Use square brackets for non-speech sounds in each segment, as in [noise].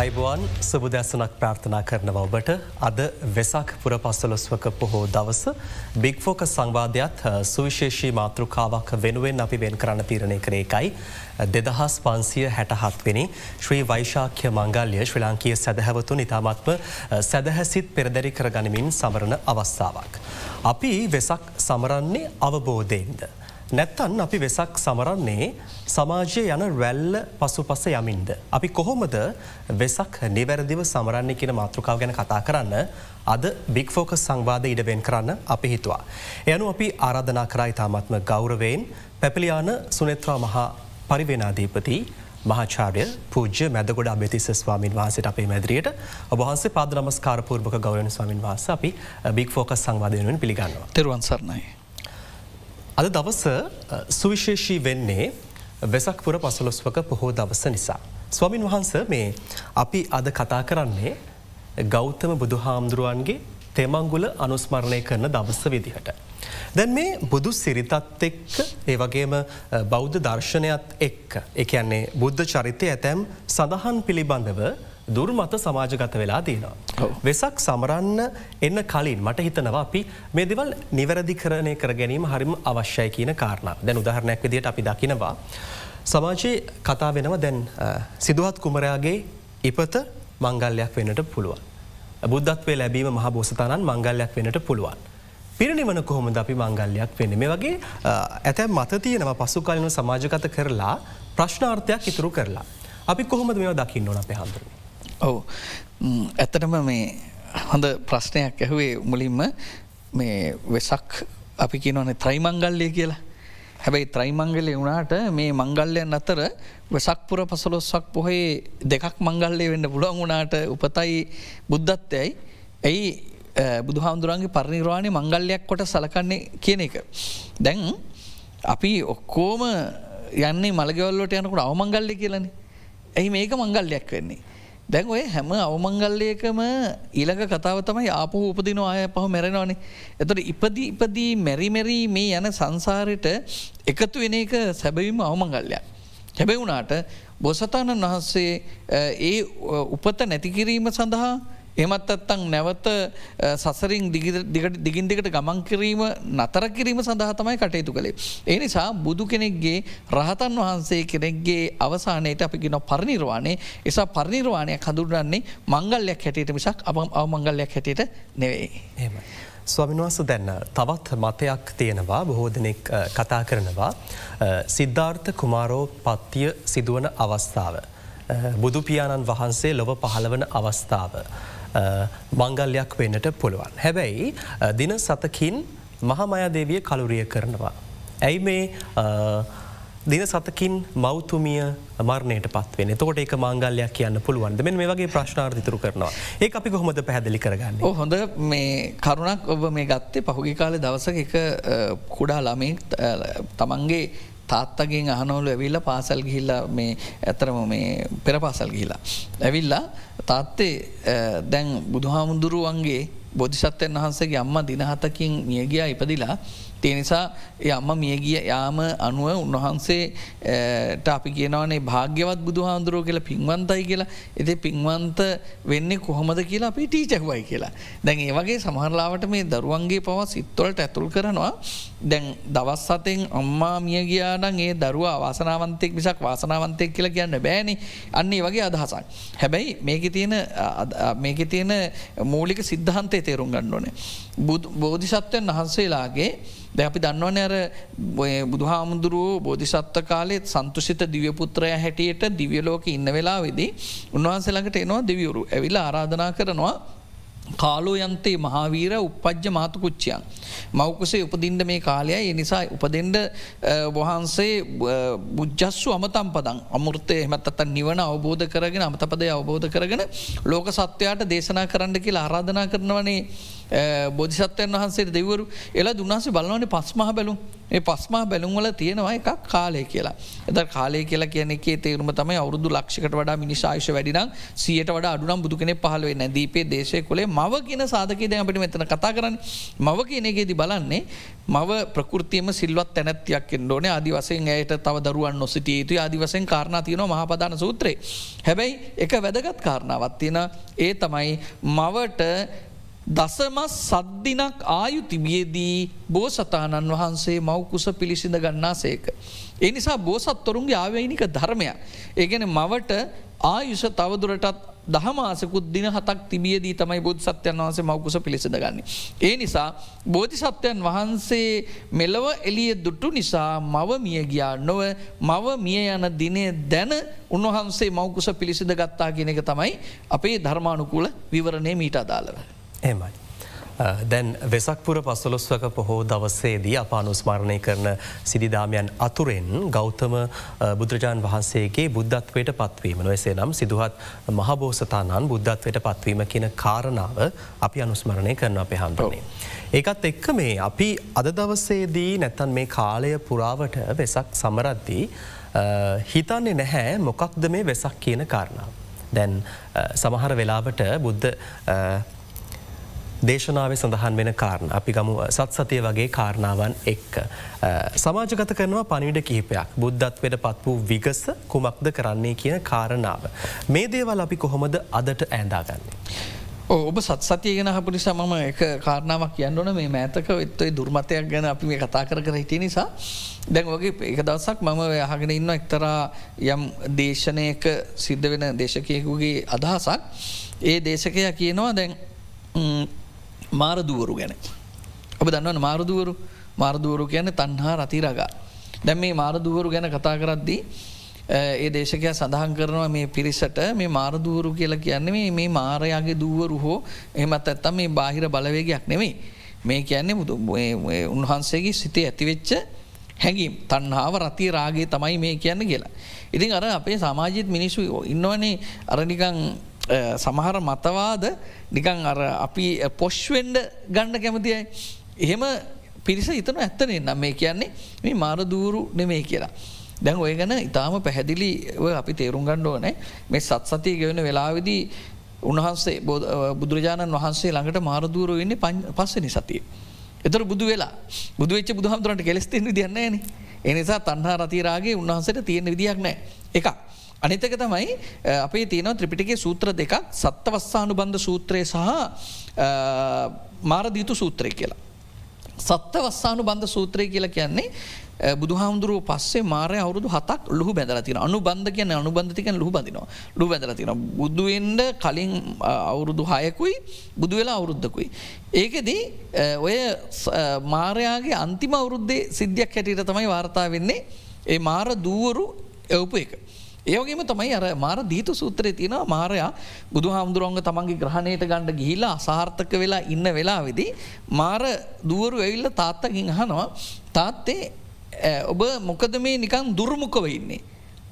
අයිබුවන් සුබදැසනක් ප්‍රාර්ථනා කරනව ඔබට අද වෙසක් පුර පස්සලොස්වක පොහෝ දවස බික්‍ෆෝක සංවාධයක් සුවිශේෂී මාතෘකාවක් වෙනුවෙන් අපි වෙන් කරන්න තීරණය කරේ එකයි. දෙදහස් පන්සිය හැටහත්වෙනි ශ්‍රී වෛශාක්‍ය මංගල්‍ය ශ්‍රී ලාංකීය සැදහැවතුන් ඉතාමත්ම සැදහැසිත් පෙරදැරි කරගනිමින් සමරණ අවස්ථාවක්. අපි වෙසක් සමරන්නේ අවබෝධයෙන්ද. නැත්තන් අපි වෙසක් සමරන්නේ සමාජය යන රැල්ල පසු පස යමින්ද. අපි කොහොමද වෙසක් නිවැරදිව සමරන්නේ කියන මාතෘකාව ගැන කතා කරන්න අද බික්‍ෆෝක සංවාධ ඉඩවෙන් කරන්න අපි හිතුවා. එයනු අපි ආරාධනා කරයි තාමත්ම ගෞරවයෙන් පැපිලියාන සුනෙත්‍රා මහා පරිවෙනාධීපති මහාචාරය පූජ්‍ය මැදගොඩ අභතිස ස්වාමින් වහන්සට අපේ මැදිරියට ඔබහන්සේ පාද නමස්කාරපූර්භක ගෞරන ස්වාමින් වහස අපි බික් ෆෝකස් සංවාධයනුවෙන් පිළිගන්නවා. තෙරුවන් සරණයි. අද දවස සුවිශේෂී වෙන්නේ වෙසක්පුර පසලොස්වක පොහෝ දවස නිසා. ස්වමින් වහන්ස මේ අපි අද කතා කරන්නේ ගෞතම බුදුහාමුදුරුවන්ගේ තෙමංගුල අනුස්මරණය කරන දවස්ස විදිහට. දැන් මේ බුදු සිරිතත් එක්ක ඒ වගේම බෞද්ධ දර්ශනයත් එක්ක එකන්නේ බුද්ධ චරිතය ඇතැම් සඳහන් පිළිබඳව දුර්මත සමාජගත වෙලා තියෙනවා. වෙසක් සමරන්න එන්න කලින් මට හිතනවා අපි මේ දෙවල් නිවැරදි කරණය කර ගැනීම හරිම අවශ්‍යයි කියන කාරණ දැන් උදාහරණයක් විදිට අපි දකිනවා. සමාජයේ කතා වෙනව දැන් සිදුවත් කුමරයාගේ ඉපත මංගල්ලයක් වෙනට පුළුවන්. බුද්ධත්වය ලැබීම මහ බෝසතාණන් මංගල්ලයක් වෙනට පුළුවන්. පිරිනිවන කොහොමද අපි මංගල්ලයක් වෙන්න මේ වගේ ඇතැම් මත තියෙනව පසුකාලන සමාජගත කරලා ප්‍රශ්නාර්ථයක් ඉතුරු කරලා. අපි කොහොමද මෙව දකින්න ඕන අපේ හන්දරන්නේ. ඔවු ඇත්තටම මේ හොඳ ප්‍රශ්නයක් ඇහුවේ මුලින්ම මේ වෙසක් අපි කියනවනේ ත්‍රයිමංගල්ලය කියලා හැබැයි ත්‍රයිමංගලය වුණාට මේ මංගල්ලයන් අතර වෙසක්පුර පසලොස්සක් පොහේ දෙකක් මංගල්ලය වෙන්න පුළුවන් වුණාට උපතයි බුද්ධත්යයි ඇයි බුදුහාමුදුරන්ගේ පරිනිර්වාණය මංගල්ලයක් කොට සලකන්නේ කියන එක. දැන් අපි ඔක්කෝම යන්නේ මළගවල්ලට යනකට අවමංගල්ලය කියලනේ ඇයි මේක මංගල්ලයක් වෙන්නේ. දැන් ඔය හැම අවමංගල්ලයකම ඊළඟ කතාව තමයි ආපහු උපදින අය පහ මැරෙනවානේ. එතොට ඉපදී ඉපදී මැරිමැරී මේ යන සංසාරයට එකතු වෙන එක සැබවිම අවමංගල්ලයක්. හැබැයි වුණාට බොසතාණන් වහන්සේ ඒ උපත නැතිකිරීම සඳහා එමත් අත්තං නැවත සසරින් දිගින් දිගට ගමන් කිරීම නතර කිරීම සඳහ තමයි කටයුතු කළේ. ඒ නිසා බුදු කෙනෙක්ගේ රහතන් වහන්සේ කෙනෙක්ගේ අවසානයට අපි ගෙන පරිනිර්වාණය එසා පරිනිර්වාණයක් හඳුරන්නේ මංගල්ලයක් හැටියට මිසක් අප අවමංගල්ලයක් හැටියට නෙවෙයි. එම. ස්වමිනවාස දැන්න තවත් මතයක් තියෙනවා බොහෝ දෙනෙක් කතා කරනවා සිද්ධාර්ථ කුමාරෝ පත්තිය සිදුවන අවස්ථාව. බුදුපියාණන් වහන්සේ ලොව පහළවන අවස්ථාව. මංගල්ලයක් වෙන්නට පුළුවන්. හැබැයි දින සතකින් මහමයාදේවිය කළුරිය කරනවා. ඇයි මේ දින සතකින් මෞතුමිය මරණයට පත්වෙන තකොට ඒක මංගල්ලයක් කියන්න පුළුවන්ද මෙ මේ වගේ ප්‍රශ්නාර්ථිතුරු කරනවා ඒ අපි කොහොමද පැහැදිලි කරගන්න. හොඳ මේ කරුණක් ඔබ මේ ගත්තේ පහුගි කාලෙ දවසක එක කුඩා ළමෙක් තමන්ගේ තාත්තගෙන් අහනෝලු ඇවිල්ල පාසල් ගිහිල්ල මේ ඇතරම මේ පෙර පාසල් ගිහිලා. ඇවිල්ලා තාත්තේ දැන් බුදුහාමුදුරුවන්ගේ බොධිසත්වයන් වහන්සගේ අම්ම දිනහතකින් මියගියා ඉපදිලා තිය නිසා අම්ම මියගිය යාම අනුව උන්වහන්සේට අපි කියනවනේ භාග්‍යවත් බුදු හාන්දුරුව කියලා පින්වන්තයි කියලා එති පින්වන්ත වෙන්න කොහොමද කියලා අපි ටීචක්වයි කියලා. දැන් ඒ වගේ සමහරලාවට මේ දරුවන්ගේ පව සිත්වලට ඇතුල් කරනවා දැන් දවස් සතෙන් අම්මා මිය ගියානන් ඒ දරුව වාසනාවන්තෙක් මිසක් වාසනාවන්තෙක් කියලා කියන්න බෑනි අන්නේ වගේ අදහසක්. හැබැයි මේක තියෙන මේක තියෙන මූලික සිද්ධහන්තය තේරුම් ගන්නවනේ. බෝධිසත්වයන් වහන්සේලාගේ ද අපි දන්නවන අර බුදුහාමුදුරුවෝ බෝධිසත්ව කාලෙත් සන්තුෂිත දිවපුත්‍රය හැටියට දිවියලෝක ඉන්න වෙලා වෙදී උන්වහන්සේළඟට එනවා දෙවියවරු ඇවිල ආරාධනා කරනවා කාලෝ යන්තේ මහාවීර උපද්ජ මාතුකුච්චයන්. මවකුසේ උපදින්ට මේ කාලයයි. නිසා උපදෙන්ඩ වහන්සේ බුද්ජස්සු අමතම් පදන් අමුෘතය එමත්තත් නිවන අවබෝධ කරගෙන අමතපදය අවබෝධ කරගෙන ලෝක සත්වයාට දේශනා කරන්න කියලා ආරාධනා කරනවනේ. බොධිසත්වයන් වහන්සේ දෙවරු එලා දුන්නාසේ බලවන පස්මහ බැලුම්. ඒ පස්මා බැලුම්වල තියෙනවා එකක් කාලය කියලා. එද කාලය කියලා කියන එකේ තේරුම තමයි අවුදු ලක්ෂකට වඩා මිනිශායශ වැඩිනම් සියට වඩ අඩුනම් බුදු කෙනෙ පහලුවේ නැදීපේ දේශය කොලේ මව කියන සාධකය දැ අපිට මෙතන කතා කරන්න. මව කියනගේදී බලන්නේ මව ප්‍රකෘතියම සිල්වත් තැනැත්තියක් එන්නඩෝන අදිවසෙන් ඇයට තව දරුවන් නොසිටිය යුතු අදිවසෙන් කාරණ තියන මහපදාන සූත්‍රේ. හැබැයි එක වැදගත් කාරණාවත් තියෙන ඒ තමයි මවට දසමස් සද්දිනක් ආයු තිබියදී බෝසතාණන් වහන්සේ මවකුස පිළිසිඳ ගන්නා සේක. ඒ නිසා බෝසත්තොරුන්ගේ ආවයිනික ධර්මයක්. ඒගැන මවට ආයුෂ තවදුරටත් දහමාසකුත් දින හතක් තිබියදී තමයි බෝධ සත්‍යයන් වහන්සේ මවකුස පිළිසිඳ ගන්න. ඒ නිසා බෝධි සත්‍යයන් වහන්සේ මෙලව එලිය දුටු නිසා මව මිය ගියා නොව මව මිය යන දිනේ දැන උන්වහන්සේ මවකුස පිළිසිඳ ගත්තා කියන එක තමයි අපේ ධර්මානුකූල විවරණය මීට අදාළව. එමයි. දැන් වෙසක්පුර පස්සලොස්වක පොහෝ දවසේදී අප අනුස්මරණය කරන සිදිදාමයන් අතුරෙන් ගෞතම බුදුරජාණන් වහන්සේගේ බුද්ධත්වයට පත්වීම නොවසේ නම් සිදුහත් මහබෝසතානන් බුද්ධත්වයට පත්වීම කියන කාරණාව අපි අනුස්මරණය කරන අප හන්දනේ. ඒකත් එක්ක මේ අපි අද දවසේදී නැත්තන් මේ කාලය පුරාවට වෙසක් සමරද්දී හිතන්නේ නැහැ මොකක්ද මේ වෙසක් කියන කාරණාව. දැන් සමහර වෙලාවට බුද්ධ දේශනාව සඳහන් වෙන කාරණ අපි ගමු සත් සතිය වගේ කාරණාවන් එක්ක. සමාජගත කරනවා පනිවිඩ කිහිපයක් බුද්ධත්වයට පත් වූ විගස කුමක්ද කරන්නේ කියන කාරණාව. මේ දේවල් අපි කොහොමද අදට ඇඳාගන්නේ. ඔබ සත් සතිය ගෙන හපු නිසා මම එක කාරණාවක් කියන්නවන මේ මෑතක එත්තයි දුර්මතයක් ගැන අපි මේ කතා කර කර හිටිය නිසා දැන් වගේ එක දවසක් මම යහගෙන ඉන්න එක්තරා යම් දේශනයක සිද්ධ වෙන දේශකයකුගේ අදහසක් ඒ දේශකයා කියනවා දැන් මාරදුවරු ගැන. ඔබ දන්නවන මාරදුවරු මාරදුවරු කියන තන්හා රතිරගා. දැම් මේ මාරදුවරු ගැන කතා කරද්දී ඒ දේශකය සඳහන් කරනවා මේ පිරිසට මේ මාරදුවරු කියලා කියන්නේ මේ මාරයාගේ දුවරු හෝ එහමත් ඇත්තම් මේ බාහිර බලවේගයක් නෙමෙයි. මේ කියන්නේ මුතු උන්වහන්සේගේ සිතේ ඇතිවෙච්ච හැඟීම් තන්හාාව රති රාගේ තමයි මේ කියන්න කියලා. ඉතින් අර අපේ සමාජිත් මිනිස්සු ඉන්නවනේ අරනිකං සමහර මතවාද නිකං අර අපි පොෂ්වෙන්ඩ ගණ්ඩ කැමතියි. එහෙම පිරිස ඉතන ඇත්තනේ නම් මේ කියන්නේ මේ මාරදූරු නෙමේ කියලා. දැන් ඔය ගැන ඉතාම පැහැදිලි අපි තේරුම් ගණ්ඩුව නෑ මේ සත් සතිය ගෙවන වෙලාවිදී උන්වහන්සේ බුදුරජාණන් වහන්සේ ළඟට මාරදූර වෙන්නේ පස්සනි සතිය. එතර බුදු වෙලා බුදු වෙච්ච බුදුහමතුරන්ට කෙලෙස්තෙන් විදින්නේ එනිසා තන්හා රතිරාගේ උන්වහන්සට තියෙන විදියක් නෑ එකක්. අනිතක තමයි අපේ තියෙනව ත්‍රිපිටිගේ සූත්‍ර දෙකක් සත්තවස්සානු බන්ධ සූත්‍රය සහ මාරදීතු සූත්‍රය කියලා. සත්තවස්සානු බන්ධ සූත්‍රය කියලා කියන්නේ බුදුහාමුදුරුව පස්සේ මාරය අවුරුදු හතක් ලුහු බැදලතින අනු බන්ධ කියන අනුබන්ධතිකන ලුහු බඳනවා ලු බැදලතින බුදුුවෙන්ඩ කලින් අවුරුදු හයකුයි බුදු වෙලා අවුරුද්ධකුයි. ඒකදී ඔය මාරයාගේ අන්තිම අවුරුද්දේ සිද්ධියක් හැටියට තමයි වාර්තා වෙන්නේ ඒ මාර දූවරු එවපු එක. ඒවගේම තමයි අර මාර දීතු සූත්‍රය තියෙන මාරයා බුදු හාමුදුරුවන්ග තමන්ගේ ග්‍රහණයට ගණඩ ගිහිලා අසාර්ථක වෙලා ඉන්න වෙලා වෙදි. මාර දුවරු ඇවිල්ල තාත්තකින් හනවා තාත්තේ ඔබ මොකද මේ නිකං දුර්මුකව ඉන්නේ.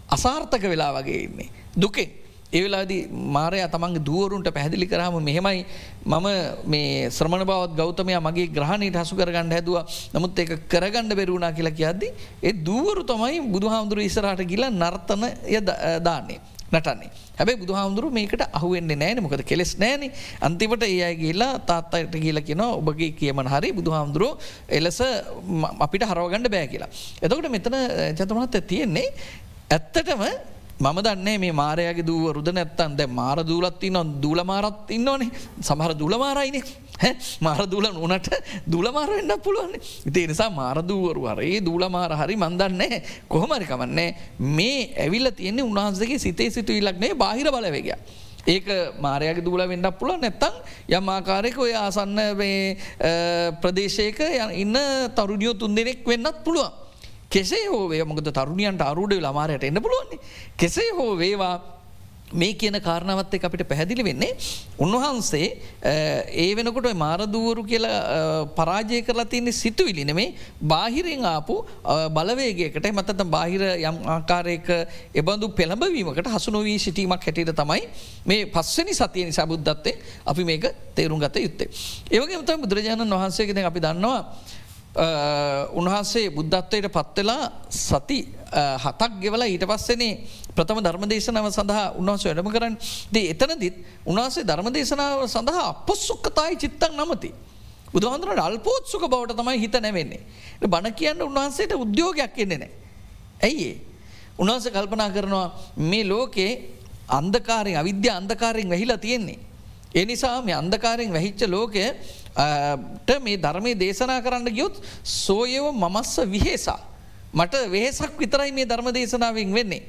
අසාර්ථක වෙලා වගේ ඉන්නේ. දුකෙන්. ඒවෙලාද මාරය තමන්ගේ දුවරුන්ට පැහැදිලි කරහම මෙහෙමයි මම මේ ශ්‍රමණ බවත් ගෞතමය මගේ ග්‍රහණයට හසු කරගන්න හැදව නමුත් ඒක කරගණඩ බෙරුණා කියලා කියද්දි. ඒ දුවරු තමයි බුදු හාමුදුරු ඉසරට ගිල නර්තනය දාන්නේ. නටන්නේ හැබයි බුදුහාමුදුරු මේකට අහුවෙන්නේ නෑන මොකද කෙස් නෑන අන්තිමට ඒ අය කියලා තාත්තයට කියලා කියන ඔබගේ කියමන හරි බුදුහාමුදුරුව එලෙස අපිට හරවගණඩ බෑ කියලා. එතකට මෙතන චතමනත් තියෙන්නේ ඇත්තටම මම දන්නේ මේ මාරයාගේ දුව රුද නැත්තන් දැ මාර දූලත්ති නො දූල මාරත් ඉන්නවනේ. සමහර දුලමාරයිනේ. හැ මාර දූල නොනට දුලමාර වෙන්න පුළුවන්. ඉතිේ නිසා මාරදූවරු හර ඒ දූලමාර හරි මන්දන්නේ කොහොමරිකමන්නේ මේ ඇවිල්ල තියෙන්නේ උන්වහන්සගේ සිතේ සිතු ඉලක්නේ බාහිර බලවේග. ඒක මාරයාගේ දූල වෙන්නක් පුළ නැත්තං යම් ආකාරයක ඔය ආසන්න ප්‍රදේශයක ඉන්න තරුණියෝ තුන් දෙනෙක් වෙන්නත් පුළුවන්. කෙසේ හෝ වේ මොකද තරුණියන්ට අරුඩ ළමාරයට එන්න පුළුවන්නේ කෙසේ හෝ වේවා මේ කියන කාරණවත් එක අපිට පැහැදිලි වෙන්නේ උන්වහන්සේ ඒ වෙනකොට මාරදුවරු කියලා පරාජය කරලා තියන්නේ සිතුවිලි නෙමේ බාහිරෙන් ආපු බලවේගේකට මතත බාහිර යම් ආකාරයක එබඳු පෙළඹවීමකට හසුනොවී සිටීමක් හැටියට තමයි මේ පස්සනි සතිය නිසා බුද්ධත්තේ අපි මේක තේරුම් ගත යුත්තේ. ඒවගේ මතම බුදුරජාණන් වහන්සේගෙන අපි දන්නවා උන්වහන්සේ බුද්ධත්වයට පත්වෙලා සති හතක් ගෙවල ඊට පස්සනේ ප්‍රථම ධර්මදේශනාව සඳහා උන්වහස වැඩම කරන්න දේ එතනදිත් උන්වහන්සේ ධර්මදේශනාව සඳහා අපොස්සුක්කතායි චිත්තක් නමති. බුදුහන්දුරට අල්පෝත්සුක බවට තමයි හිත නැවෙන්නේ. බණ කියන්න උන්වහන්සේට උද්‍යෝගයක් එන්නේ නෑ. ඇයිඒ. උන්වහස කල්පනා කරනවා මේ ලෝකේ අන්දකාරෙන් අවිද්‍ය අන්දකාරයෙන් වැහිලා තියෙන්නේ. ඒ නිසා මේ අන්දකාරයෙන් වැහිච්ච ලෝකය මේ ධර්මය දේශනා කරන්න ගියොත් සෝයව මමස්ස විහේසා. මට වෙහෙසක් විතරයි මේ ධර්ම දේශනාවෙන් වෙන්නේ.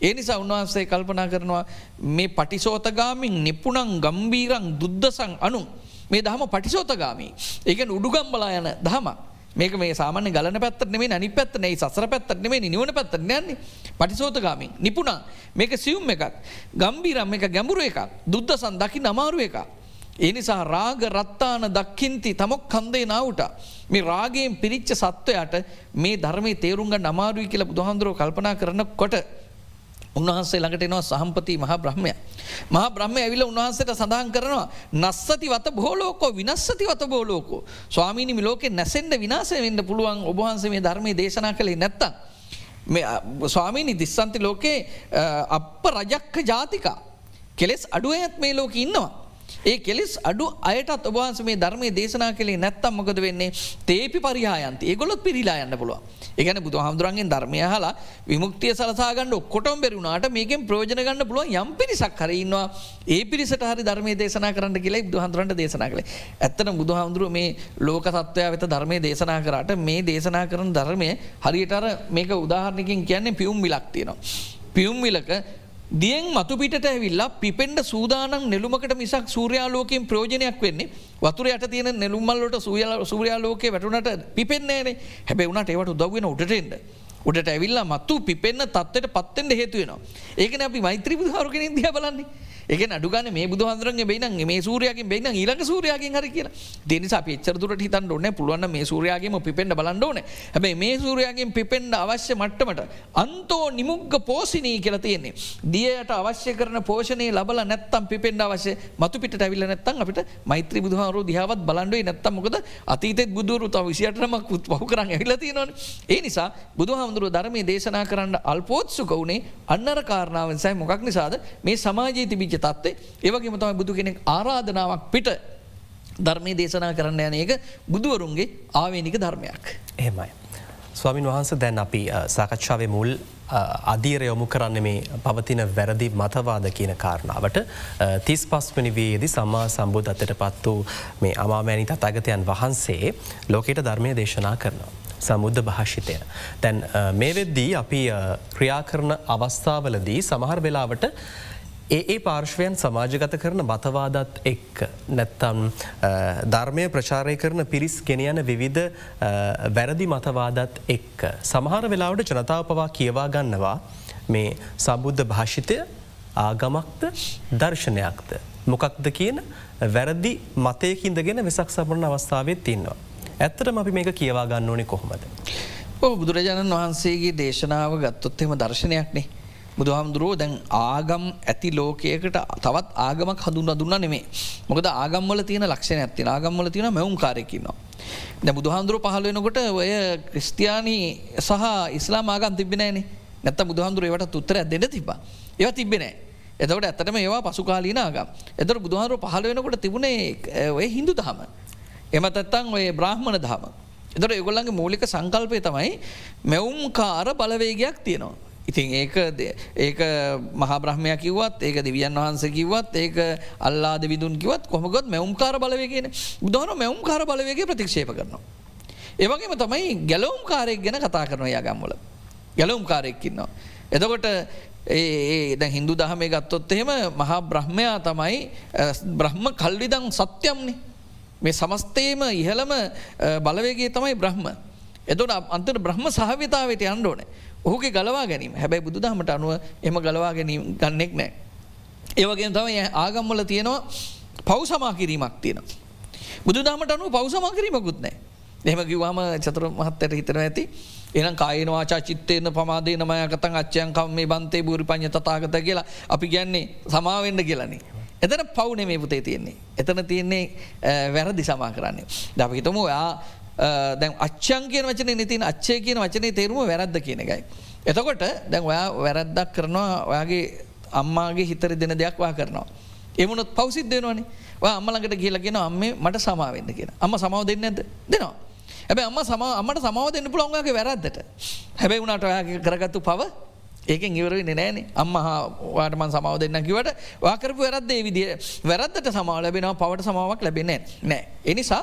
ඒ නිසා උන්වහන්සේ කල්පනා කරනවා මේ පටිසෝතගාමින් නිපුණං ගම්බීරං දුද්ධසං අනු මේ දහම පටිසෝතගාමී ඒකන උඩුගම් බලා යන දහම මේක මේ සාමාන්‍ය ගලන පැත්ත නෙේ අනි පැත්ත නෙයි සසර පැත්ත නෙේ නිවන පැත්ත යන්නේ පටිසෝතගාමින් නිපුණා මේක සියුම් එකක් ගම්බීරම් එක ගැඹුරු එකක් දුද්ධසන් දකි නමාරු එකක්. ඒ නිසා රාග රත්තාන දක්කින්ති තමොක් කන්දේ නාවට මේ රාගයෙන් පිරිච්ච සත්වයට මේ ධර්මය තේරුන්ග නමාරුයි කියලා බුදුහන්දුරුව කල්පනා කරන කොට උන්වහන්සේ ළඟට එනවා සහම්පති මහ බ්‍රහ්මය. මහ බ්‍රහ්ම ඇවිල උන්වහන්සේට සඳහන් කරනවා නස්සති වත බෝලෝකෝ විනස්සති වත බෝලෝකෝ. ස්වාමීනි ලෝකෙ නැසෙන්ට විනාසය වෙන්න පුළුවන් ඔබහන්සේ මේ ධර්මය දේශනා කළේ නැත්තම්. ස්වාමීනි දිස්සන්ති ලෝකේ අප රජක්ක ජාතිකා. කෙලෙස් අඩුවයත් මේ ලෝක ඉන්නවා. ඒ කෙලෙස් අඩු අයටත් ඔබහන්ස මේ ධර්මය දේශනා කළේ නැත්තම් මොකද වෙන්නේ තේපි පරිහායන්ති ඒගොලොත් පිරිලා යන්න පුළුව එකන බුදු හාමුදුරන්ගෙන් ධර්මය හලා විමුක්තිය සලසාගන්න ඔක්කොටම් බැරුණාට මේකෙන් ප්‍රෝජනගන්න පුළුව යම් පිරිසක් කරන්නවා ඒ පිරිසට හරි ධර්මය දේශනා කරන්න කියලා බුදු හන්දුරන්ට දේශනා කළේ ඇත්තන බුදු හාමුදුරුව මේ ලෝක තත්වය වෙත ධර්මය දේශනා කරට මේ දේශනා කරන ධර්මය හරියටර මේක උදාහරණකින් කියන්නේ පියුම් විලක් තියෙනවා. පියුම් විලක දියෙන් මතු පිට ඇවිල්ලා පිපෙන්ඩ සූදානම් නෙළුමකට මිසක් සූරයාලෝකෙන් ප්‍රෝජනයක් වෙන්නේ වතුර යට තියෙන නෙළුම්මල්ලට සූරයාලෝකය වැටුනට පිපෙන්නේනේ හැබැ වුණට ඒවට උදව්වෙන උටටෙන්ට. උඩට ඇවිල්ලා මත්තු පිපෙන්න්න තත්වට පත්තෙන්ට හේතුවෙනවා. ඒකන අපි මෛත්‍රී පුහාරගෙන දිය බලන්නේ එක අඩුගන මේ බුදුහන්දරගේ බයින මේ සූරයගේ බයින ඊලක සූරයගෙන් හරි කියලා. දෙනිස පිච්චරතුරට හිතන් ඕන්න පුළුවන් මේ සූරයාගේම පිපෙන්ට බලන්ඩෝන හැබයි මේ සූරයාගෙන් පිපෙන්ඩ අවශ්‍ය මට්ටමට අන්තෝ නිමුග්ග පෝසිනී කියලා තියෙන්නේ. දියට අවශ්‍ය කරන පෝෂණය ලබල නැත්තම් පිපෙන්ඩ අවශ්‍ය මතු පිට ඇවිල්ල නැත්තන් අපිට මෛත්‍රී බුදුහාරු දිහාවත් බලන්ඩුවේ නැත්තමකද අතීතෙත් බුදුරු තව විසියටනමක් පහු කරන්න ඇහිලති නොන ඒ නිසා බුදුහාමුදුරුව ධර්මය දේශනා කරන්න අල්පෝත්සුක වුණේ අන්නර කාරණාවෙන්සයි මොකක් නිසාද? මේ සමාජයේ තිබිච වෙච්ච තත්වේ ඒවගේම තමයි බුදු කෙනෙක් ආරාධනාවක් පිට ධර්මය දේශනා කරන්න යන එක බුදුවරුන්ගේ ආවේනික ධර්මයක්. එහෙමයි. ස්වාමින් වහන්ස දැන් අපි සාකච්ඡාවේ මුල් අධීර යොමු කරන්න මේ පවතින වැරදි මතවාද කියන කාරණාවට තිස් පස්වනි වේදි සම්මා සම්බුධ අතට පත් වූ මේ අමාමෑනි තතාගතයන් වහන්සේ ලෝකයට ධර්මය දේශනා කරනවා. සමුද්ධ භාෂිතය. තැන් මේ වෙද්දී අපි ක්‍රියා කරන අවස්ථාවලදී සමහර වෙලාවට ඒ ඒ පාර්ශ්වයන් සමාජගත කරන මතවාදත් එක් නැත්තම් ධර්මය ප්‍රචාරය කරන පිරිස් ගෙනයන විවිධ වැරදි මතවාදත් එක්. සමහර වෙලාවට ජනතාව පවා කියවා ගන්නවා මේ සබුද්ධ භාෂිතය ආගමක්ද දර්ශනයක්ද. මොකක්ද කියන වැරදි මතයකින්දගෙන වෙසක් සපරණ අවස්ථාවත් තින්නවා. ඇත්තටම අපි මේක කියවා ගන්න ඕනේ කොහොමද. බුදුරජාණන් වහන්සේගේ දේශනාව ගත්තොත්තෙම දර්ශනයක්නේ. බුදුහාමුදුරුවෝ දැන් ආගම් ඇති ලෝකයකට තවත් ආගමක් හඳුන්න දුන්න නෙමේ මොකද ආගම්වල තියෙන ලක්ෂණ ඇති ආගම්වල තියෙන මෙවුම් කාරයකින්නවා. දැ බුදුහන්දුරුව පහලවෙනකොට ඔය ක්‍රස්තියානී සහ ඉස්ලාම් ආගම් තිබෙනෑන නැත්ත බුදුහන්දුරුවවට උත්තර දෙන්න තිබා ඒව තිබෙනෑ. එතකට ඇත්තටම ඒවා පසුකාලීන ආගම්. එතර බුදුහාරුව පහල වෙනකොට තිබුණේ ඔය හින්දු දහම. එමතත්තන් ඔය බ්‍රහ්මණ දහම. එතට ඒගොල්ලන්ගේ මූලික සංකල්පය තමයි මෙවුම් කාර බලවේගයක් තියෙනවා. ඉතින් ඒක ඒක මහබ්‍රහ්මයක් කිවත් ඒක දෙවියන් වහන්ස කිවත් ඒක අල්ලාද විදුන් කිවත් කොමගොත් මෙවුම්කාර බලවගෙන බුදුහන මෙවුම්කාර බලවගේ ප්‍රතික්ෂේප කරනවා. ඒවගේම තමයි ගැලවුම් කාරෙක් ගැන කතා කරන යාගම්වල ගැලවුම් කාරෙක්කින්නවා. එතකොට ඒ දැ හින්දු දහමේ ගත්තොත් එහෙම මහා බ්‍රහ්මයා තමයි බ්‍රහ්ම කල්විදං සත්‍යම්නේ මේ සමස්තේම ඉහළම බලවේගේ තමයි බ්‍රහ්ම. එතොට අන්තර බ්‍රහ්ම සහවිතාවට අන්ඩෝනේ ඔහුගේ ගලවා ගැනීම හැබැයි බුදු දහමට අනුව එම ගලවා ගැනීම ගන්නෙක් නෑ. ඒවගේ තම ආගම්වල තියෙනවා පව් සමා කිරීමක් තියෙනවා. බුදු දමට අනු පව් සමා කිරීමකුත් නෑ. එහම කිවවාම චතුර මහත්තයට හිතන ඇති එනම් කායනවාචා චිත්තයන පමාදේ නමය කතන් අච්චයන්කම් මේ බන්තේ බුරි පඥ තතාගත කියලා අපි ගැන්නේ සමාවෙන්න කියලන්නේ. එතන පවුනේ මේ පුතේ තියෙන්නේ. එතන තියෙන්නේ වැරදි සමා කරන්නේ. දපිතම ඔයා දැන් අච්චන් කියන වචන නතින් අච්චය කියන වචනය තේරුම වැරද්ද කියන එකයි. එතකොට දැන් ඔයා වැරද්දක් කරනවා ඔයාගේ අම්මාගේ හිතර දෙන දෙයක් වා කරනවා. එමුණොත් පවසිත් දෙනවනේ අම්මලකට කියලගෙන අම්මේ මට සමාවෙන්න කියෙන අම්ම සමාව දෙන්න ඇද දෙනවා. හැබැ අම්ම සම අමට සමාව දෙන්න පුළොන්ගේ වැරද්දට හැබැයි වුණට ඔයා කරගත්තු පව ඒකෙන් ඉවරවෙන්න නෑන අම්ම වාටමන් සමාව දෙන්න කිවට වාකරපු වැරද්දේ විදිිය වැරද්දට සමාව ලැබෙනවා පවට සමාවක් ලැබෙන්නේ නෑ. එනිසා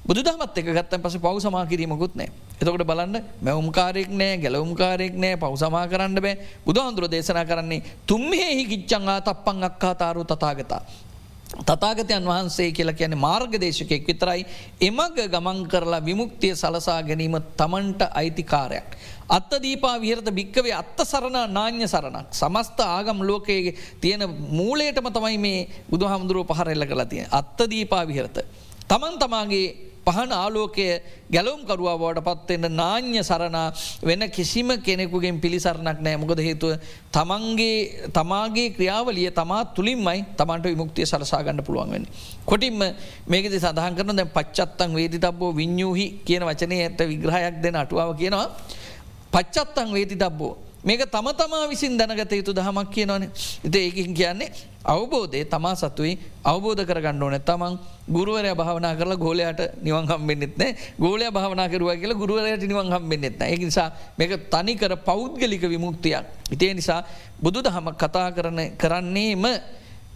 බුදුදහමත් එක ගත්තන් පස පව් සමා කිරීමකුත් නෑ එතකට බලන්න මැවුම්කාරෙක් නෑ ගැලවුම්කාරෙක් නෑ පව් සමා කරන්න බෑ බුදුහන්දුර දේශනා කරන්නේ තුම්හෙහි ගිච්චංගා තප්පන් අක්කා තාරු තතාගතා. තතාගතයන් වහන්සේ කියලා කියන මාර්ගදේශකෙක් විතරයි එමග ගමන් කරලා විමුක්තිය සලසා ගැනීම තමන්ට අයිතිකාරයක්. අත්ත දීපා විහරත භික්කවේ අත්ත සරණ නාඥ සරණක් සමස්ත ආගම් ලෝකයේ තියෙන මූලයටම තමයි මේ බුදු හමුදුරුව පහරෙල්ල කලා තියෙන අත්ත දීපා විහරත. තමන් තමාගේ පහන ආලෝකය ගැලවුම්කරුවා බවට පත්වෙන්න නාඥ සරණ වෙන කිසිම කෙනෙකුගෙන් පිළිසරණක් නෑ මොකද හේතුව තමන්ගේ තමාගේ ක්‍රියාවලිය තමා තුළින්මයි තමන්ට විමුක්තිය සලසාගන්න පුළුවන් වෙන්න. කොටින්ම මේකද සඳහන් කරන දැ පච්චත්තන් වේදි තබ්බෝ විඤ්ඥූහි කියන වචනය ඇත විග්‍රහයක් දෙන අටුවාව කියනවා. පච්චත්තන් වේති තබ්බෝ මේක තම තමා විසින් දැනගත යුතු දහමක් කියනවන. එත ඒකින් කියන්නේ අවබෝධය තමා සතුයි අවබෝධ කරගන්න ඕන. තමන් ගුරුවරය භාවනා කරලා ගෝලයට නිවන් හම්බෙන්න්නෙත් නෑ. ගෝලය භාවනා කරුව කියලා ගුරුවරයට නිවන් හම්බෙන්න්නෙත් ඒ නිසා මේක තනිකර පෞද්ගලික විමුක්තියක්. ඉතිේ නිසා බුදු දහම කතා කරන කරන්නේම